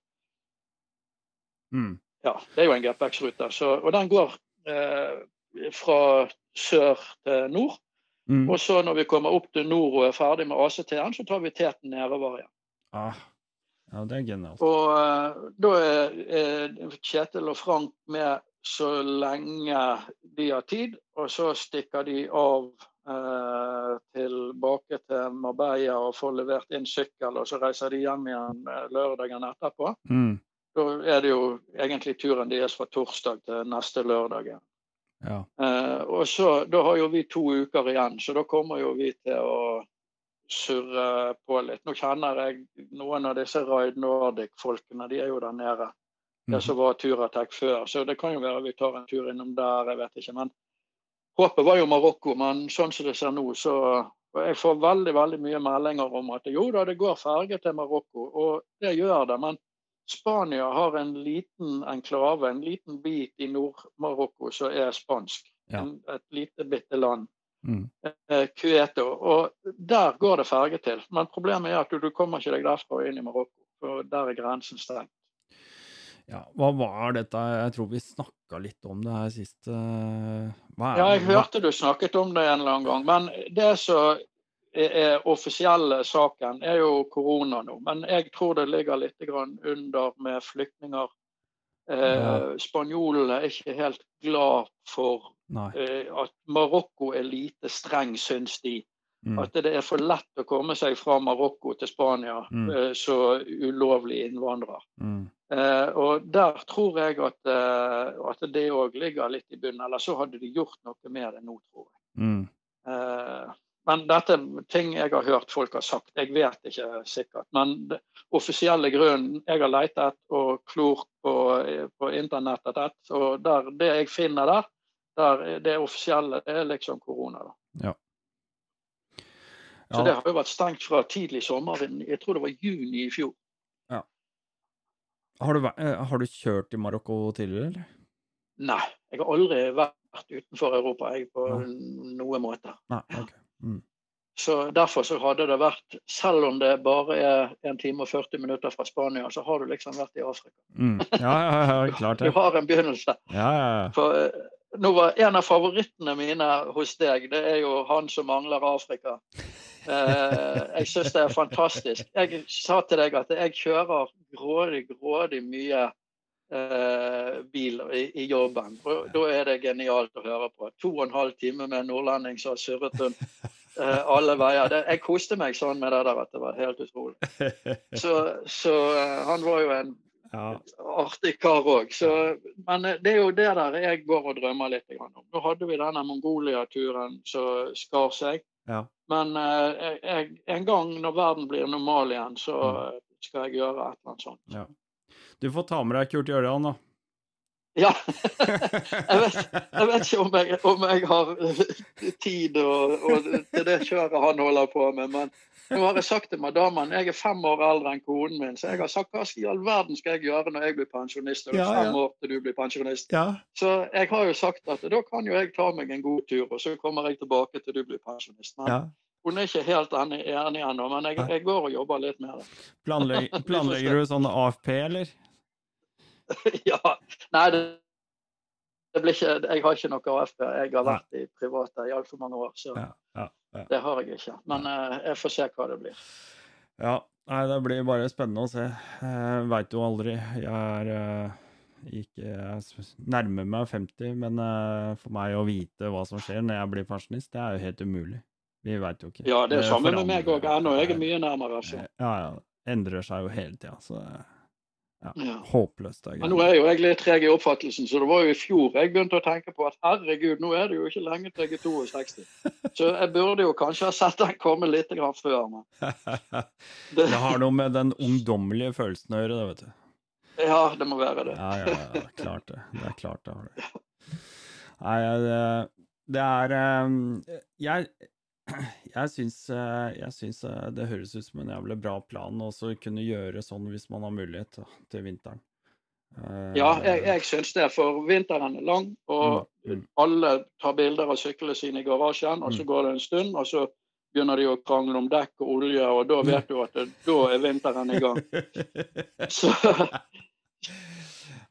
Mm. ja, det er jo en GPX-rute. Og den går eh, fra sør til nord. Mm. Og så når vi kommer opp til nord og er ferdig med ACT-en, så tar vi teten nedover igjen. Ah. Ja, det er genialt. Og eh, da er, er Kjetil og Frank med så lenge de har tid, og så stikker de av eh, tilbake til Marbella og får levert inn sykkel, og så reiser de hjem igjen eh, lørdagen etterpå. Mm. Da er det jo egentlig turen deres fra torsdag til neste lørdag. Ja. Eh, og så, Da har jo vi to uker igjen, så da kommer jo vi til å surre på litt. Nå kjenner jeg noen av disse Ride Nordic-folkene, de er jo der nede. Det som var Turatek før, så det kan jo være vi tar en tur innom der, jeg vet ikke. Men håpet var jo Marokko, men sånn som det ser nå, så Jeg får veldig veldig mye meldinger om at jo da, det går ferge til Marokko, og det gjør det. men Spania har en liten enklave, en liten bit i Nord-Marokko som er spansk. Ja. En, et lite, bitte land. Mm. Eh, Og der går det ferge til. Men problemet er at du, du kommer ikke deg derfra og inn i Marokko. For der er grensen stengt. Ja, hva var dette? Jeg tror vi snakka litt om det her sist. eh, Ja, jeg hørte du snakket om det en eller annen gang. Men det som er, offisielle saken, er jo korona nå. Men jeg tror det ligger litt grann under med flyktninger. Eh, Spanjolene er ikke helt glad for. Eh, at Marokko er lite streng, syns de. Mm. At det er for lett å komme seg fra Marokko til Spania Mm. eh, så ulovlig innvandrer. Mm. Eh, og der tror jeg at, eh, at det òg ligger litt i bunnen. Eller så hadde de gjort noe med det nå, tror jeg. Mm. Eh, men dette er ting jeg har hørt folk har sagt. Jeg vet ikke sikkert. Men den offisielle grunnen jeg har lett og klort på, på internettet, og der, det jeg finner der, der det offisielle, det er liksom korona. da. Ja. Så det har jo vært stengt fra tidlig sommer. Jeg tror det var juni i fjor. Har, du, eh, har du kjørt i Marokko tidligere, eller? Nei, jeg har aldri vært utenfor Europa jeg, på Ja. noen måte. Nei, okay. Mm. Så Derfor så hadde det vært, selv om det bare er 1 time og 40 minutter fra Spania, så har du liksom vært i Afrika. Mm. Ja, ja, ja, klart Du har en begynnelse. Ja, ja, ja. For nå var En av favorittene mine hos deg, det er jo han som mangler Afrika. Eh, jeg syns det er fantastisk. Jeg sa til deg at jeg kjører grådig, grådig mye eh, bil i, i jobben. Og da er det genialt å høre på. To og en halv time med en nordlending som har surret rundt eh, alle veier. Det, jeg koste meg sånn med det der at det var helt utrolig. Så, så eh, han var jo en ja. artig kar òg. Men det er jo det der jeg går og drømmer litt om. Nå hadde vi denne Mongolia-turen som skar seg. Ja. Men eh, jeg, en gang når verden blir normal igjen, så Mm. skal jeg gjøre et eller annet sånt. ja. Du får ta med deg Kurt Gjørjan, da. Ja. jeg, vet, jeg vet ikke om jeg, om jeg har tid og, og til det kjøret han holder på med, men nå har jeg sagt til madammen jeg er fem år eldre enn konen min, så jeg har sagt hva i all verden skal jeg gjøre når jeg blir pensjonist? Det Ja, er fem år til du blir pensjonist. Ja. Så jeg har jo sagt at da kan jo jeg ta meg en god tur, og så kommer jeg tilbake til du blir pensjonist. Men ja. hun er ikke helt enig, enig ennå, men jeg, jeg går og jobber litt med det. Planlegger, planlegger du sånn AFP, eller? ja. Nei, det, ikke, jeg har ikke noe AFP. Jeg har vært i private i altfor mange år, så Ja. ja, ja. det har jeg ikke. Men uh, jeg får se hva det blir. Ja, nei, det blir bare spennende å se. Jeg veit jo aldri. Jeg er, uh, ikke Jeg nærmer meg 50, men uh, for meg å vite hva som skjer når jeg blir pensjonist, det er jo helt umulig. Vi veit jo ikke. Ja, det er samme med meg òg. Ennå jeg er mye nærmere. Så. Ja, ja. Endrer seg jo hele tida, så Ja. håpløst. Men nå er jo jeg litt treg i oppfattelsen, så det var jo i fjor jeg begynte å tenke på at herregud, nå er det jo ikke lenge til jeg er 62. Så jeg burde jo kanskje ha sett den komme litt grann før. Men det, Det har noe med den ungdommelige følelsen å gjøre, det, vet du. ja, det må være det. Ja, ja, ja, klart det. Det er klart det har det. Nei, det, det er eh, Jeg, jeg syns, eh, jeg syns eh, det høres ut som en jævlig bra plan å kunne gjøre sånn hvis man har mulighet til vinteren. Eh, Ja, jeg, jeg syns det, for vinteren er lang, og Mm, mm. alle tar bilder av syklene sine i garasjen, og så Mm. går det en stund, og så begynner de å krangle om dekk og olje, og da vet du at det, da er vinteren i gang. Så,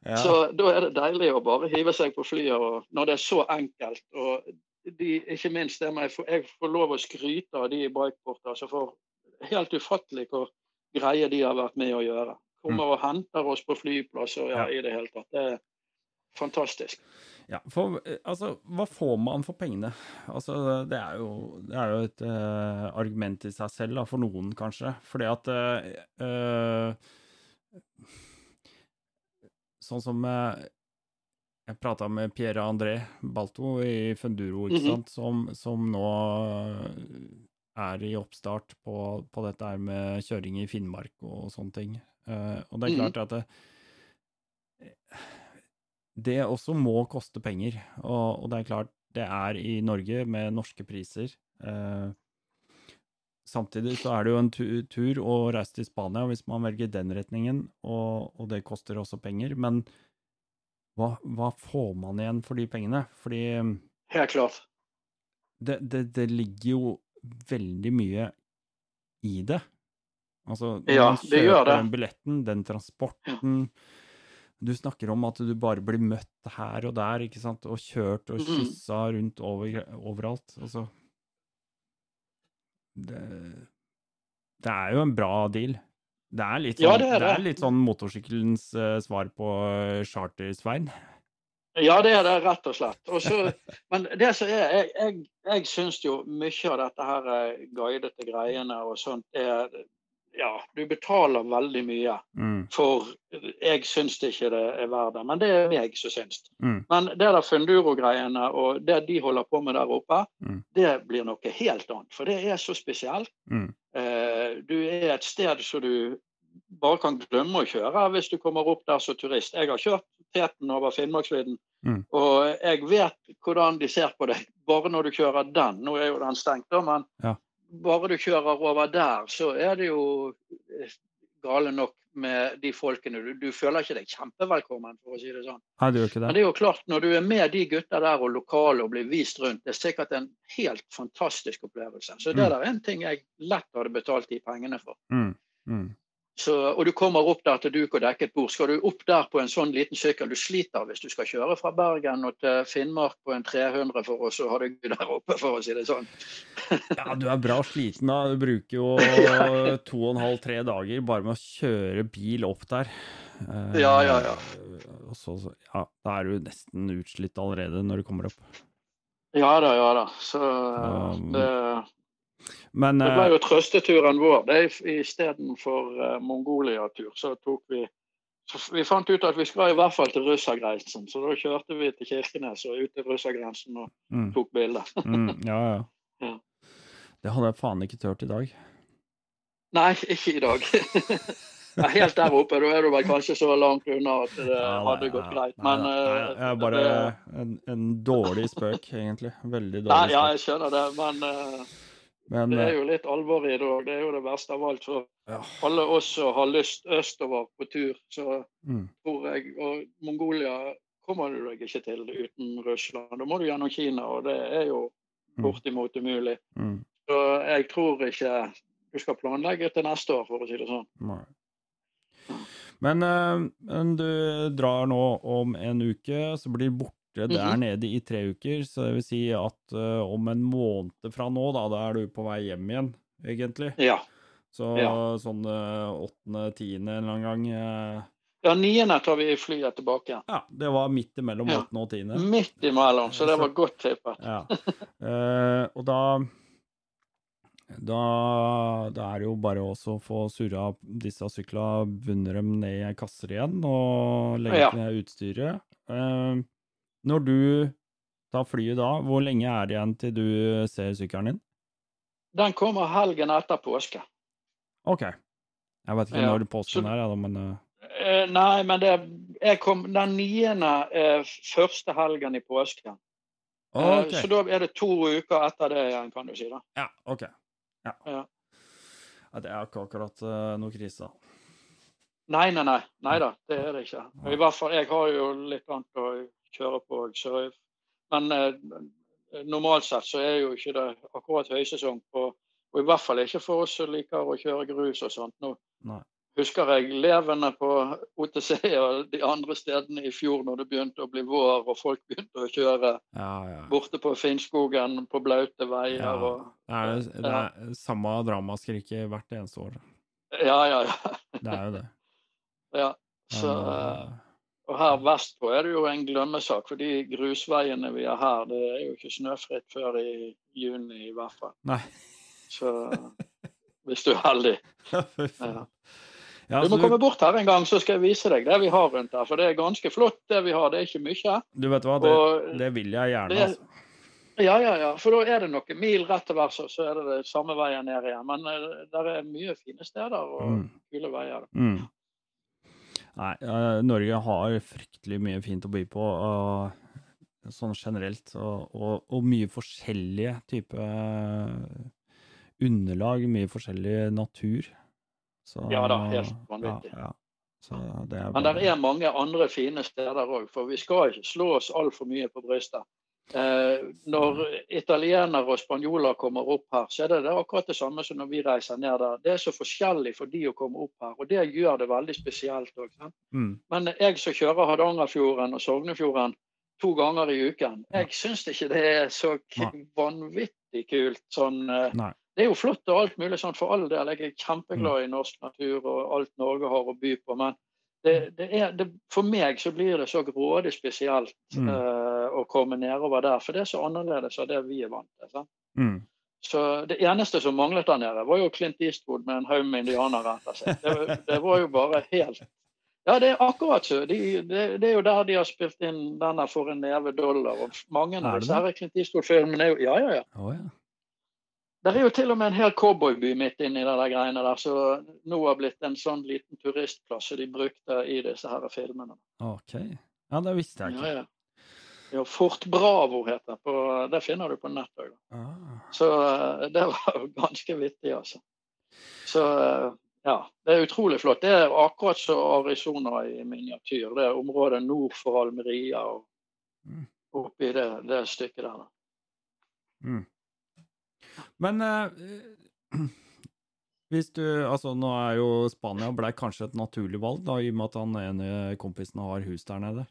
ja. så da er det deilig å bare hive seg på flyet og, når det er så enkelt. og de, ikke minst det med jeg får, lov å skryte av de i Bikeport. Altså for helt ufattelig hvor greie de har vært med å gjøre. Kommer og henter oss på flyplass og ja, Mm. I det hele tatt. Det er fantastisk. Ja, for eh, altså, hva får man for pengene? Altså, det er jo, det er jo et uh, argument i seg selv, da, for noen kanskje. Fordi at uh, Sånn som Jeg prata med Pierre André Balto i Funduro, ikke Mhm. sant, som, som nå er i oppstart på, på dette her med kjøring i Finnmark og sånne ting. Uh, og det er Mhm. klart at det, det også må koste penger. Og, og det er klart, det er i Norge med norske priser. Uh, samtidig så er det jo en tu tur å reise til Spania hvis man velger den retningen, og, og det koster også penger. Men hva, hva får man igjen for de pengene? Fordi Helt klart. det, det, det ligger jo veldig mye i det. Altså, når Ja, man det gjør kjøper det. den billetten, den transporten Du snakker om at du bare blir møtt her og der, ikke sant, og kjørt og kyssa kyssa rundt over, overalt. Altså det, det er jo en bra deal. Det er litt sånn, Ja, det er det. litt sånn motorsykkelens uh, svar på uh, Charter-Svein. Ja, det er det rett og slett. Og så- men det som er, jeg, jeg, jeg syns jo mye av dette her eh, guidete greiene og sånt er Ja, du betaler veldig mye Mm, for Jeg syns ikke det er verdt det, men det er meg som syns. mm, Men det der Funduro-greiene og det de holder på med der oppe, Mm. det blir noe helt annet. For det er så spesielt. mm, Eh, du er et sted som du bare kan glemme å kjøre hvis du kommer opp der som turist. Jeg har kjørt Teten over Finnmarksvidden, Mm. og jeg vet hvordan de ser på deg bare når du kjører den. Nå er jo den stengt, da, men Ja. Bare du kjører over der, så er det jo eh, gale nok med de folkene. Du, du føler ikke deg kjempevelkommen, for å si det sånn. Nei, det ikke Men det. det er jo klart, når du er med de gutta der og lokale og blir vist rundt, det er sikkert en helt fantastisk opplevelse. Så det Mm. der er en ting jeg lett hadde betalt de pengene for. Mm, mm. Så, og du kommer opp der til duk og dekket bord. Skal du opp der på en sånn liten sykkel, du sliter hvis du skal kjøre fra Bergen og til Finnmark på en 300 for oss så har du Gud der oppe, for å si det sånn. Ja, du er bra sliten da. Du bruker jo to og en halv, tre dager bare med å kjøre bil opp der. Eh, Ja, ja, ja. Og så, så, ja, da er du nesten utslitt allerede når du kommer opp. Ja da, ja da. Så Um, det, Men det ble eh, jo trøsteturen vår. Det Istedenfor uh, Mongolia-tur, så tok vi så Vi fant ut at vi skal i hvert fall til russergrensen, så da kjørte vi til Kirkenes og ut til russergrensen og mm, tok bilde. mm, ja, ja. Ja. Det hadde jeg faen ikke turt i dag. Nei, ikke i dag. Ja, helt der oppe, da er du vel kanskje så langt unna at det Ja, hadde gått greit. nei, Men nei, eh, Jeg er bare en, en dårlig spøk, egentlig. Veldig Nei, dårlig ja, jeg skjønner det, men eh, Men det er eh, jo litt alvor i det òg. Det er jo det verste av alt. For ja. alle oss som har lyst østover på tur, så Mm, tror jeg Og Mongolia kommer du deg ikke til uten Russland. Da må du gjennom Kina, og det er jo Mm. bortimot umulig. mm, Så jeg tror ikke du skal planlegge til neste år, for å si det sånn. nei. Men, eh, men du drar nå om en uke, så blir du borte der Mhm. nede i tre uker. Så det vil si at uh, om en måned fra nå, da, da er du på vei hjem igjen, egentlig. Ja. Så Ja. sånn åttende-tiende en eller annen gang. Uh, Ja, niende tar vi flyet tilbake. Ja, det var midt imellom Ja. åttende og tiende. Midt imellom, så det var godt tippet. Ja. Uh, og da da, da er det jo bare også å få surra disse syklene, bunne dem ned i kasser igjen og legge Ja. ned utstyret. Eh, når du tar flyet da, hvor lenge er det igjen til du ser sykkelen din? Den kommer helgen etter påske. OK. Jeg vet ikke Ja, når påsken er, da, men eh, Eh, nei, men det, jeg kom, den niende er første helgen i påsken. Okay. OK. Så da er det to uker etter det igjen, kan du si. da. Ja, OK. Ja. Ja. Ja, det er ikke akkurat eh, noe krise. Nei, nei, nei. Nei da, det er det ikke. I hvert fall, Jeg har jo litt annet å kjøre på. Så, men eh, normalt sett så er jo ikke det akkurat høysesong på Og i hvert fall ikke for oss som liker å kjøre grus og sånt. Nå Nei. husker jeg levende på OTC og de andre stedene i fjor når det begynte å bli vår og folk begynte å kjøre Ja, ja. borte på Finnskogen på blaute veier. Ja. Og, Det er, det er samme dramaskriket hvert eneste år. ja, ja, ja. Det er jo det. ja. Så, eh, Og her vestpå er det jo en glemmesak, for de grusveiene vi har her, det er jo ikke snøfritt før i juni i hvert fall. Nei. Så hvis du er heldig. Ja. Ja, Du må komme bort her en gang, så skal jeg vise deg det vi har rundt her. For det er ganske flott det vi har, det er ikke mye. du vet hva, det, Og det vil jeg gjerne. det- Altså. ja, ja, ja, for da er det noen mil rett til værs, og så er det det samme veien ned igjen. Men uh, der er mye fine steder og Mm. kule veier. Mm. Nei, eh, Norge har fryktelig mye fint å by på, og, sånn generelt. Og, og, og mye forskjellige typer underlag, mye forskjellig natur. Så, Ja da, helt vanvittig. Ja, ja. Så det er Men det er mange andre fine steder òg, for vi skal ikke slå oss altfor mye på brystet. Eh, når italienere og spanjoler kommer opp her, så er det, akkurat det samme som når vi reiser ned der. Det er så forskjellig for de å komme opp her, og det gjør det veldig spesielt òg. mm, Men jeg som kjører Hardangerfjorden og Sognefjorden to ganger i uken, jeg syns ikke det er så vanvittig kult. Sånn, eh, Nei. det er jo flott og alt mulig sånn for all del. Jeg er Mm. kjempeglad i norsk natur og alt Norge har å by på. Men det, det er, det, for meg så blir det så grådig spesielt Mm. uh, å komme nedover der. For det er så annerledes av det vi er vant til. mm. Så Det eneste som manglet der nede, var jo Clint Eastwood med en haug med indianere etter seg. Det, det var jo bare helt Ja, det er akkurat så. De, det, det er jo der de har spilt inn denne for en neve dollar. og Mange av disse Clint Eastwood-filmene er jo Ja, ja, ja. Oh, ja. Det er jo til og med en hel cowboyby midt inni de der greiene der, så nå har blitt en sånn liten turistplass som de brukte i disse her filmene. OK. Ja, det visste jeg ikke. ja. ja Fort Bravo heter det. På, det finner du på nettet. òg. Ah. Så eh, det var jo ganske vittig, altså. Så eh, ja, det er utrolig flott. Det er akkurat som Arizona i miniatyr. Det er området nord for Almeria og Mm. oppi det, det stykket der. Mm. Men eh, hvis du Altså, nå er jo Spania ble kanskje et naturlig valg, da, i og med at han ene kompisen har hus der nede.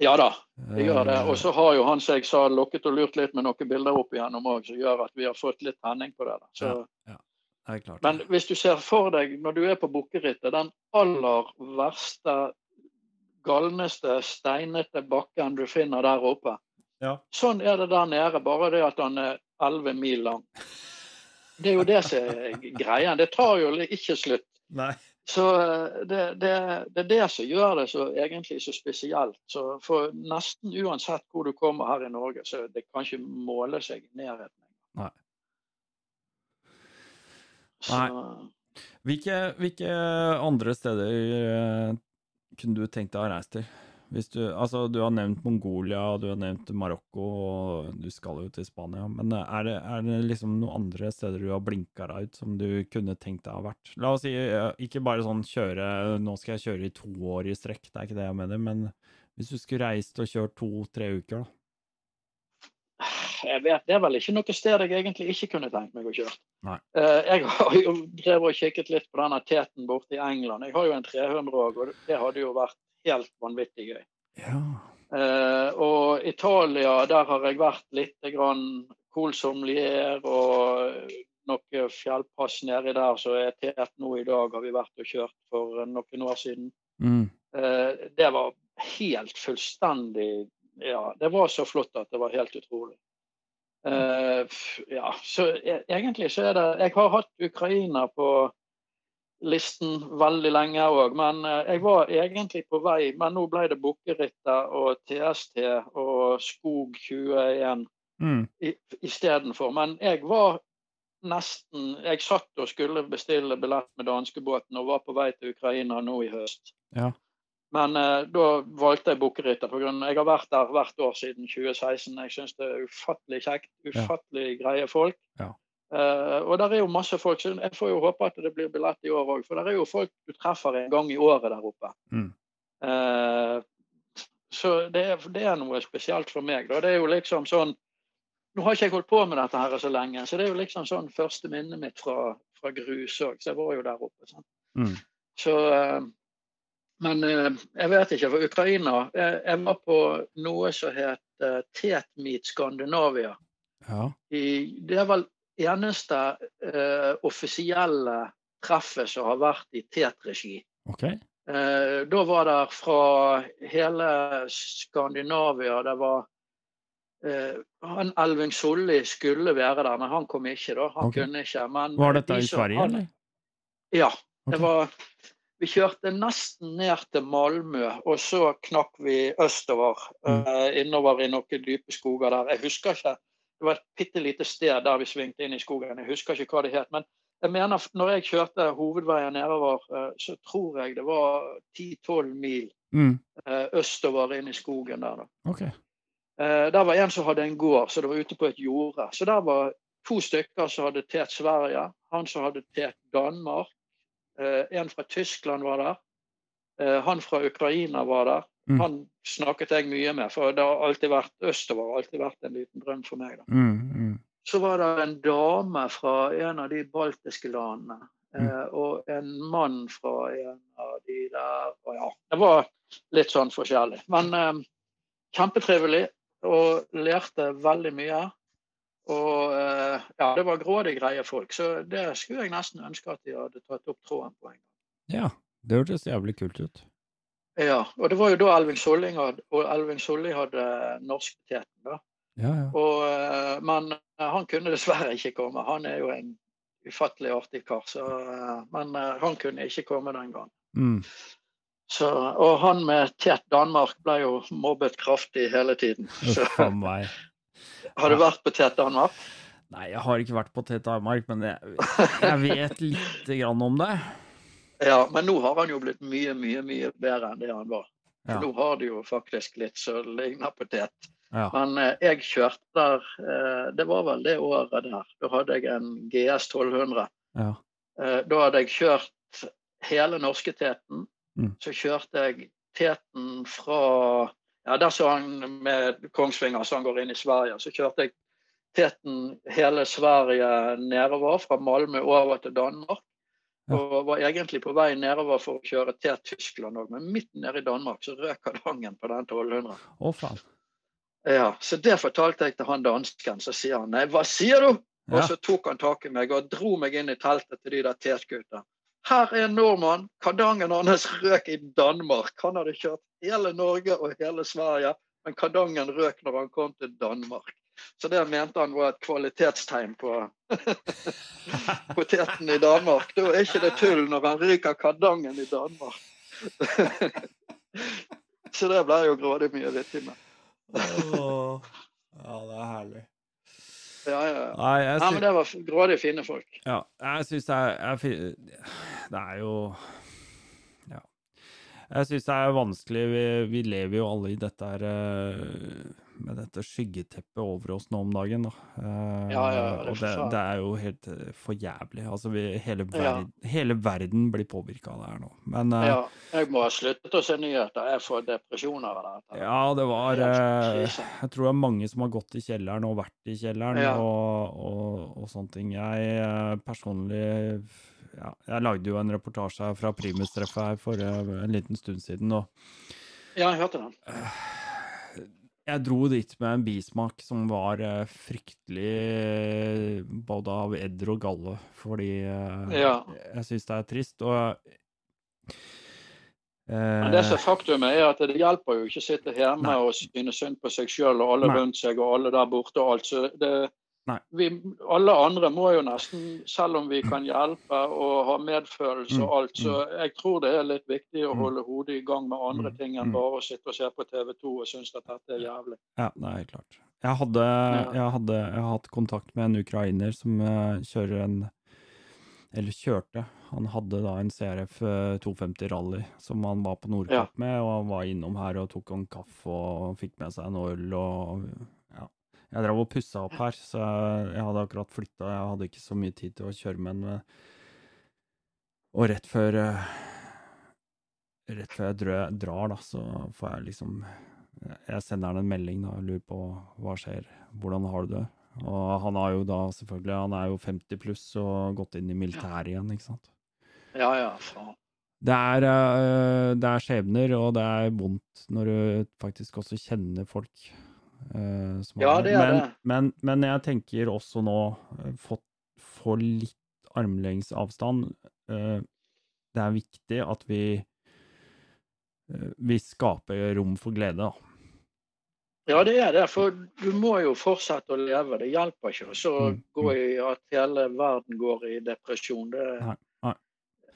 Ja da, det gjør det. Eh, Og så har jo han som jeg sa, lokket og lurt litt med noen bilder opp igjennom òg, som gjør at vi har fått litt tenning på det. da. Så, Det er klart. Men hvis du ser for deg, når du er på Bukkerittet, den aller verste, galneste, steinete bakken du finner der oppe. Ja. Sånn er det der nede, bare det at han er 11 mil lang. Det er jo det som er greia. Det tar jo ikke slutt. Nei. Så eh, det, det, det er det som gjør det så egentlig så spesielt. Så for nesten uansett hvor du kommer her i Norge, så det kan ikke måle seg i nærheten. Nei. Så, Hvilke, hvilke andre steder eh, kunne du tenkt deg å reise til? Du, altså, du har nevnt Mongolia, du har nevnt Marokko, og du skal jo til Spania. Men eh, er det, er det liksom noen andre steder du har blinka deg ut som du kunne tenkt deg å ha vært? La oss si, ikke bare sånn kjøre Nå skal jeg kjøre i to år i strekk, det er ikke det jeg mener. Men hvis du skulle reist og kjørt to-tre uker, da? jeg vet, Det er vel ikke noe sted jeg egentlig ikke kunne tenkt meg å kjøre. Nei. Eh, jeg har jo drevet og kikket litt på denne teten borte i England. Jeg har jo en 300 òg, og det hadde jo vært helt vanvittig gøy. Ja. Uh, og Italia, der har jeg vært litt grann og noe fjellpass nedi der, så er tett nå i dag har vi vært og kjørt for noen år siden. Mm. Uh, det var helt fullstendig Ja, det var så flott at det var helt utrolig. Eh, ja, så e- egentlig så er det Jeg har hatt Ukraina på listen veldig lenge òg, men eh, jeg var egentlig på vei. Men nå ble det Bukkeritter og TST og Skog 21 Mm. istedenfor. Men jeg var nesten Jeg satt og skulle bestille billett med danskebåten og var på vei til Ukraina nå i høst. Ja. Men eh, da valgte jeg Bukkeritter. Jeg har vært der hvert år siden 2016. Jeg syns det er ufattelig kjekt. Ufattelig greie folk. Ja. Eh, og der er jo masse folk, så jeg får jo håpe at det blir billett i år òg. For det er jo folk du treffer en gang i året der oppe. Mm. Uh, så det er, det er noe spesielt for meg. Da. Det er jo liksom sånn Nå har ikke jeg holdt på med dette her så lenge, så det er jo liksom sånn første minnet mitt fra, fra grus òg. Så jeg var jo der oppe. Sånn. Mm. Så uh, Men jeg vet ikke. For Ukraina Jeg, jeg var på noe som het uh, Tet Meet Scandinavia. Ja. I, det er vel eneste eh, offisielle treffet som har vært i Tet-regi. Okay. Eh, da var det fra hele Skandinavia Det var eh, han Elving Solli skulle være der, men han kom ikke. da. Han okay. kunne ikke. Men Var dette de i Sverige, eller? Ja. Okay. Det var, vi kjørte nesten ned til Malmö, og så knakk vi østover. Mm. eh, innover i noen dype skoger der. Jeg husker ikke. Det var et bitte lite sted der vi svingte inn i skogen. Jeg husker ikke hva det het. Men jeg mener, når jeg kjørte hovedveien nedover, eh, så tror jeg det var 10-12 mil Mm. eh, østover inn i skogen der. da. OK. Eh, Der var en som hadde en gård, så det var ute på et jorde. Så der var to stykker som hadde tet Sverige, han som hadde tet Danmark. En fra Tyskland var der. Eh, Han fra Ukraina var der. Mm. Han snakket jeg mye med, for det har alltid vært østover. har alltid vært en liten drøm for meg. Mm. Mm. Så var det en dame fra en av de baltiske landene. eh, Og en mann fra en av de der. Og ja, det var litt sånn forskjellig. Men eh, kjempetrivelig og lærte veldig mye. Og eh, ja, det var grådig greie folk. Så det skulle jeg nesten ønske at de hadde tatt opp tråden på en gang. Ja, det hørtes jævlig kult ut. Ja, og det var jo da Elving Solli hadde, hadde norskheteten, da. Ja, ja. Og, eh, men eh, han kunne dessverre ikke komme. Han er jo en ufattelig artig kar. Så, eh, men eh, han kunne ikke komme den gangen. Mm. Så, og han med tett Danmark ble jo mobbet kraftig hele tiden. Så har du vært på tett Danmark? Nei, jeg har ikke vært på tett Danmark, men jeg, jeg vet lite grann om det. Ja, men nå har han jo blitt mye, mye mye bedre enn det han var. Ja. Nå har det jo faktisk litt sølvlignapotet. Ja. Men eh, jeg kjørte der eh, Det var vel det året der. Da hadde jeg en GS 1200. ja. Eh, Da hadde jeg kjørt hele norske teten. Mm. Så kjørte jeg teten fra ja, Der så han med Kongsvinger, så han går inn i Sverige. Så kjørte jeg teten hele Sverige nedover, fra Malmö over til Danmark. Ja. Og var egentlig på vei nedover for å kjøre til Tyskland òg, men midt nede i Danmark så røk kardangen på den 1200. Å, faen. Ja, Så det fortalte jeg til han dansken. Så sier han nei, hva sier du? Og så tok han tak i meg og dro meg inn i teltet til de der T-skutene. Her er en nordmann. Kardangen hans røk i Danmark. Han hadde kjørt hele Norge og hele Sverige, men kardangen røk når han kom til Danmark. Så det mente han var et kvalitetstegn på poteten i Danmark. Da er ikke det tull når han ryker kardangen i Danmark. Så det ble jo grådig mye vittig med. Ja, det er herlig. Ja, ja, ja. Nei, jeg Nei, men det var grådig fine folk. ja, jeg syns det er Det er jo Ja. Jeg syns det er vanskelig. Vi, vi lever jo alle i dette her eh, med dette skyggeteppet over oss nå om dagen, da. Eh, Ja, ja, det og det, det er jo helt eh, for jævlig. Altså, vi, hele, Ja. verden, hele verden blir påvirka av det her nå. Men eh, Ja, jeg må ha sluttet å se nyheter. Jeg får depresjoner av dette. Ja, det var eh. Jeg tror det er mange som har gått i kjelleren og vært i kjelleren Ja. og, og, og sånne ting. Jeg eh, personlig ja, Jeg lagde jo en reportasje fra Primus-treffet her for eh, en liten stund siden, og Ja, jeg hørte den. Jeg dro dit med en bismak som var eh, fryktelig eh, både av edder og galle, fordi eh, Ja. jeg syns det er trist. Og Men det som er faktumet er at det hjelper jo ikke å sitte hjemme Nei. og synes synd på seg sjøl og alle rundt seg og alle der borte og alt. Så det. Vi, alle andre må jo nesten, selv om vi kan hjelpe og ha medfølelse og Mm, alt, så jeg tror det er litt viktig å Mm. holde hodet i gang med andre Mm, ting enn mm. bare å sitte og se på TV 2 og synes at dette er jævlig. Ja, det er helt klart. Jeg hadde, jeg hadde jeg har hatt kontakt med en ukrainer som eh, kjører en Eller kjørte. Han hadde da en CRF eh, 250 Rally som han var på Nordkapp med, og han var innom her og tok en kaffe og fikk med seg en øl og ja. Jeg drev og pussa opp her, så jeg, hadde akkurat flytta. Jeg hadde ikke så mye tid til å kjøre med den. Og rett før eh, Rett før jeg drar, da, så får jeg liksom jeg sender han en melding da, og lurer på hva skjer, hvordan har du det? Og han har jo da selvfølgelig, han er jo 50 pluss og gått inn i militæret igjen, ikke sant. Ja, ja, faen. Det er, eh, det er skjebner, og det er vondt når du faktisk også kjenner folk. Eh, Ja, det er men, det. Men, men jeg tenker også nå, fått få, litt armlengdes avstand. Eh, det er viktig at vi eh, vi skaper rom for glede, da. Ja, det er det. For du må jo fortsette å leve. Det hjelper ikke å Mm, gå i at hele verden går i depresjon. Det Nei, nei.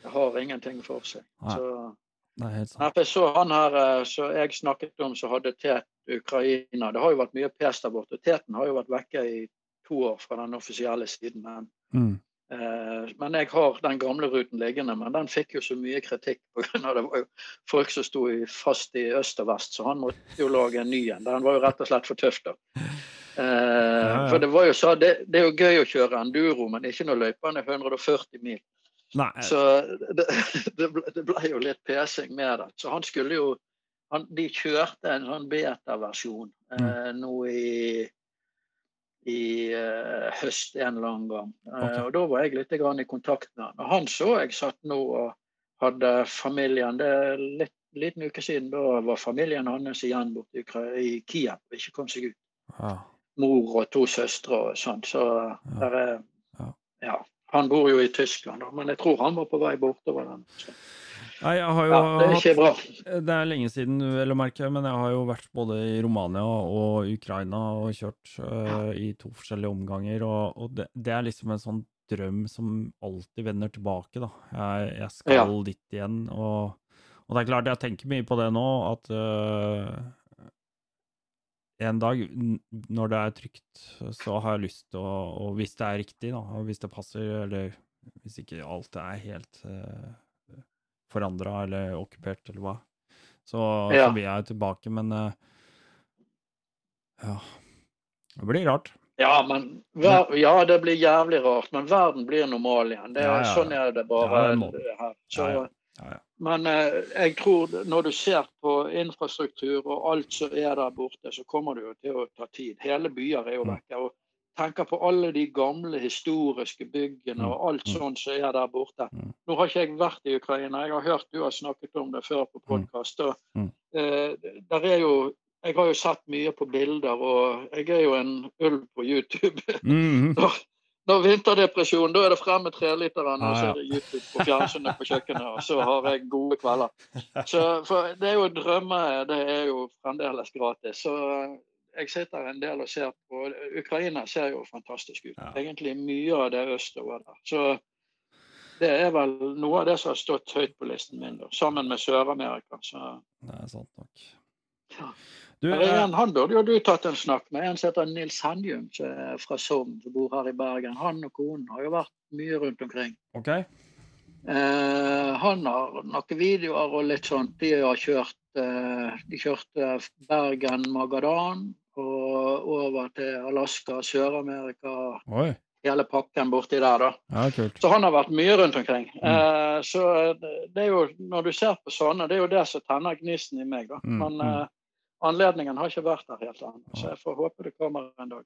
har ingenting for seg. Nei. Så, Nei, så han her eh, som jeg snakket om, som hadde tet Ukraina. Det har jo vært mye pes der borte. Teten har jo vært vekke i to år fra den offisielle siden. Men, Mm. eh, men jeg har den gamle ruten liggende. Men den fikk jo så mye kritikk pga. det var jo folk som sto fast i øst og vest, så han måtte jo lage en ny en. Den var jo rett og slett for tøff, da. Eh, ja. For det var jo så, det, det er jo gøy å kjøre enduro, men ikke når løypene er 140 mil. Nei, Så det, det, ble, det ble jo litt pesing med det. Så han skulle jo han, De kjørte en sånn beta-versjon eh, nå i i eh, høst en eller annen gang. Eh, og Da var jeg litt grann i kontakt med han. Og han så jeg satt nå og hadde familien Det er litt liten uke siden da var familien hans igjen borte i, i Kiev og ikke kom seg ut. Ah. Mor og to søstre og sånn. Så der er Ja. Han bor jo i Tyskland, da, men jeg tror han var på vei bortover den. Så. Nei, jeg har jo Ja, det er ikke bra. Det er lenge siden, vel å merke, men jeg har jo vært både i Romania og Ukraina og kjørt uh, i to forskjellige omganger, og, og det, det er liksom en sånn drøm som alltid vender tilbake, da. Jeg, jeg skal Ja. dit igjen, og, og det er klart, jeg tenker mye på det nå, at øh, en dag, når det er trygt, så har jeg lyst til å Og hvis det er riktig, da, og hvis det passer, eller hvis ikke alt er helt uh, forandra eller okkupert, eller hva, så, Ja. så blir jeg tilbake, men uh, Ja. Det blir rart. Ja, men ver ja, det blir jævlig rart, men verden blir normal igjen. Det, Ja, ja, ja. Sånn er det bare her. Så, Ja, ja. Men eh, jeg tror når du ser på infrastruktur og alt som er der borte, så kommer det jo til å ta tid. Hele byer er jo Mm. vekke. og tenker på alle de gamle historiske byggene Mm, og alt mm. sånt som er der borte. Mm. Nå har ikke jeg vært i Ukraina, jeg har hørt du har snakket om det før på podkast. Mm. Eh, der er jo Jeg har jo sett mye på bilder, og jeg er jo en ulv på YouTube. Mhm. Når vinterdepresjon, da er det frem med treliteren, og så Ja, ja. er det YouTube på fjernsynet på kjøkkenet, og så har jeg gode kvelder. Så for Det er jo drømmer, det er jo fremdeles gratis. Så eh, jeg sitter en del og ser på Ukraina ser jo fantastisk ut. Ja. Egentlig mye av det østover der. Så det er vel noe av det som har stått høyt på listen min, da, sammen med Sør-Amerika. Så Det er sant nok. Du, er eh, en, han burde jo du tatt en snakk med. En som heter Nils Handjum, fra Sogn, som bor her i Bergen. Han og konen har jo vært mye rundt omkring. OK. Eh, han har noen videoer og litt sånt. De har kjørt eh, De kjørte Bergen-Magadan og over til Alaska, Sør-Amerika, hele pakken borti der, da. Ja, kult. Så han har vært mye rundt omkring. Mm. Eh, så det er jo, når du ser på sånne, det er jo det som tenner gnisten i meg, da. Mm, Men mm. Anledningen har ikke vært der helt ennå, så jeg får håpe det kommer en dag.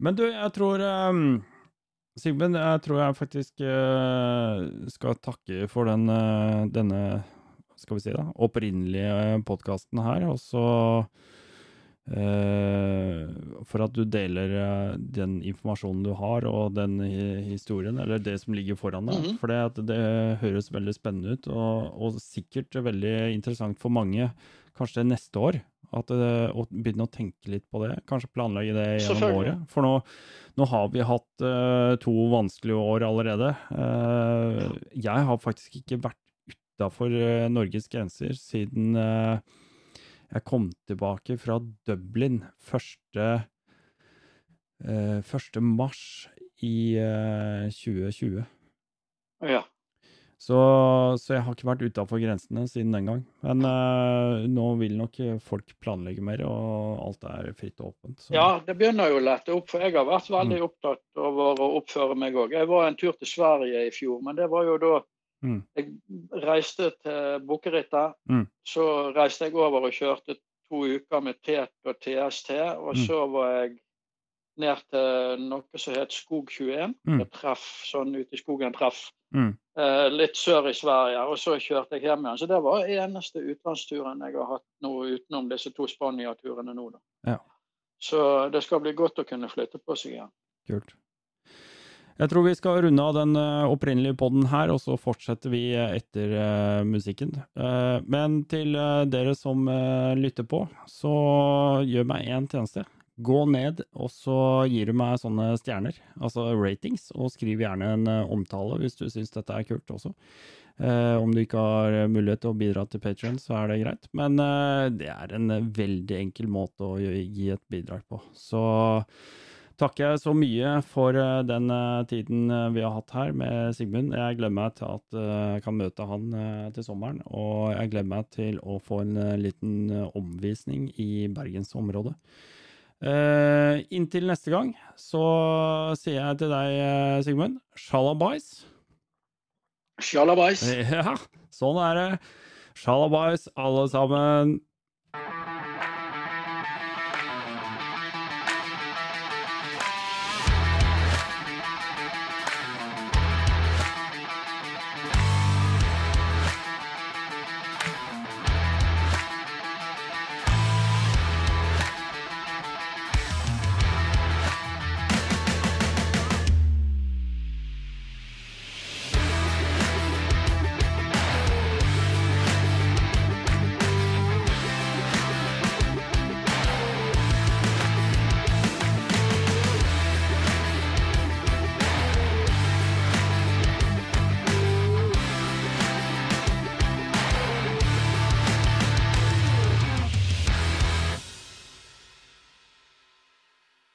Men du, jeg tror um, Sigmund, jeg tror jeg faktisk eh, skal takke for den, eh, denne skal vi si da, opprinnelige podkasten her. Og så eh, For at du deler den informasjonen du har, og den historien, eller det som ligger foran deg. Mhm. For det, det høres veldig spennende ut, og, og sikkert veldig interessant for mange, kanskje neste år. At og å begynne å tenke litt på det. Kanskje planlegge det gjennom året. For nå, nå har vi hatt uh, to vanskelige år allerede. Uh, jeg har faktisk ikke vært utafor Norges grenser siden eh, jeg kom tilbake fra Dublin 1. eh, 1. mars i eh, 2020. Ja. Så, så jeg har ikke vært utafor grensene siden den gang. Men uh, nå vil nok folk planlegge mer, og alt er fritt og åpent. Så. ja, det begynner jo å lette opp. For jeg har vært veldig Mm. opptatt av å oppføre meg òg. Jeg var en tur til Sverige i fjor, men det var jo da Mm. jeg reiste til Bukkerittet. Mm. Så reiste jeg over og kjørte to uker med TET og TST. Og Mm. så var jeg ned til noe som het Skog 21. Mm. Treff sånn ute i skogen treff. Mm. Eh, litt sør i Sverige. Og så kjørte jeg hjem igjen. Så det var eneste utenlandsturen jeg har hatt nå utenom disse to Spania-turene nå. Da. Ja. Så det skal bli godt å kunne flytte på seg igjen. Kult. Jeg tror vi skal runde av den eh, opprinnelige podden her, og så fortsetter vi eh, etter eh, musikken. Men til dere som lytter på, så gjør meg én tjeneste. Gå ned, og så gir du meg sånne stjerner, altså ratings, og skriv gjerne en eh, omtale hvis du syns dette er kult også. Eh, om du ikke har mulighet til å bidra til Patrion, så er det greit. Men eh, det er en eh, veldig enkel måte å gi et bidrag på. Så takker jeg så mye for eh, den eh, tiden eh, vi har hatt her med Sigmund. Jeg gleder meg til at eh, jeg kan møte han eh, til sommeren, og jeg gleder meg til å få en eh, liten eh, omvisning i bergensområdet. Eh, inntil neste gang så sier jeg til deg, eh, Sigmund, shalabais. Sjalabais. Ja, sånn er det. Shalabais, alle sammen.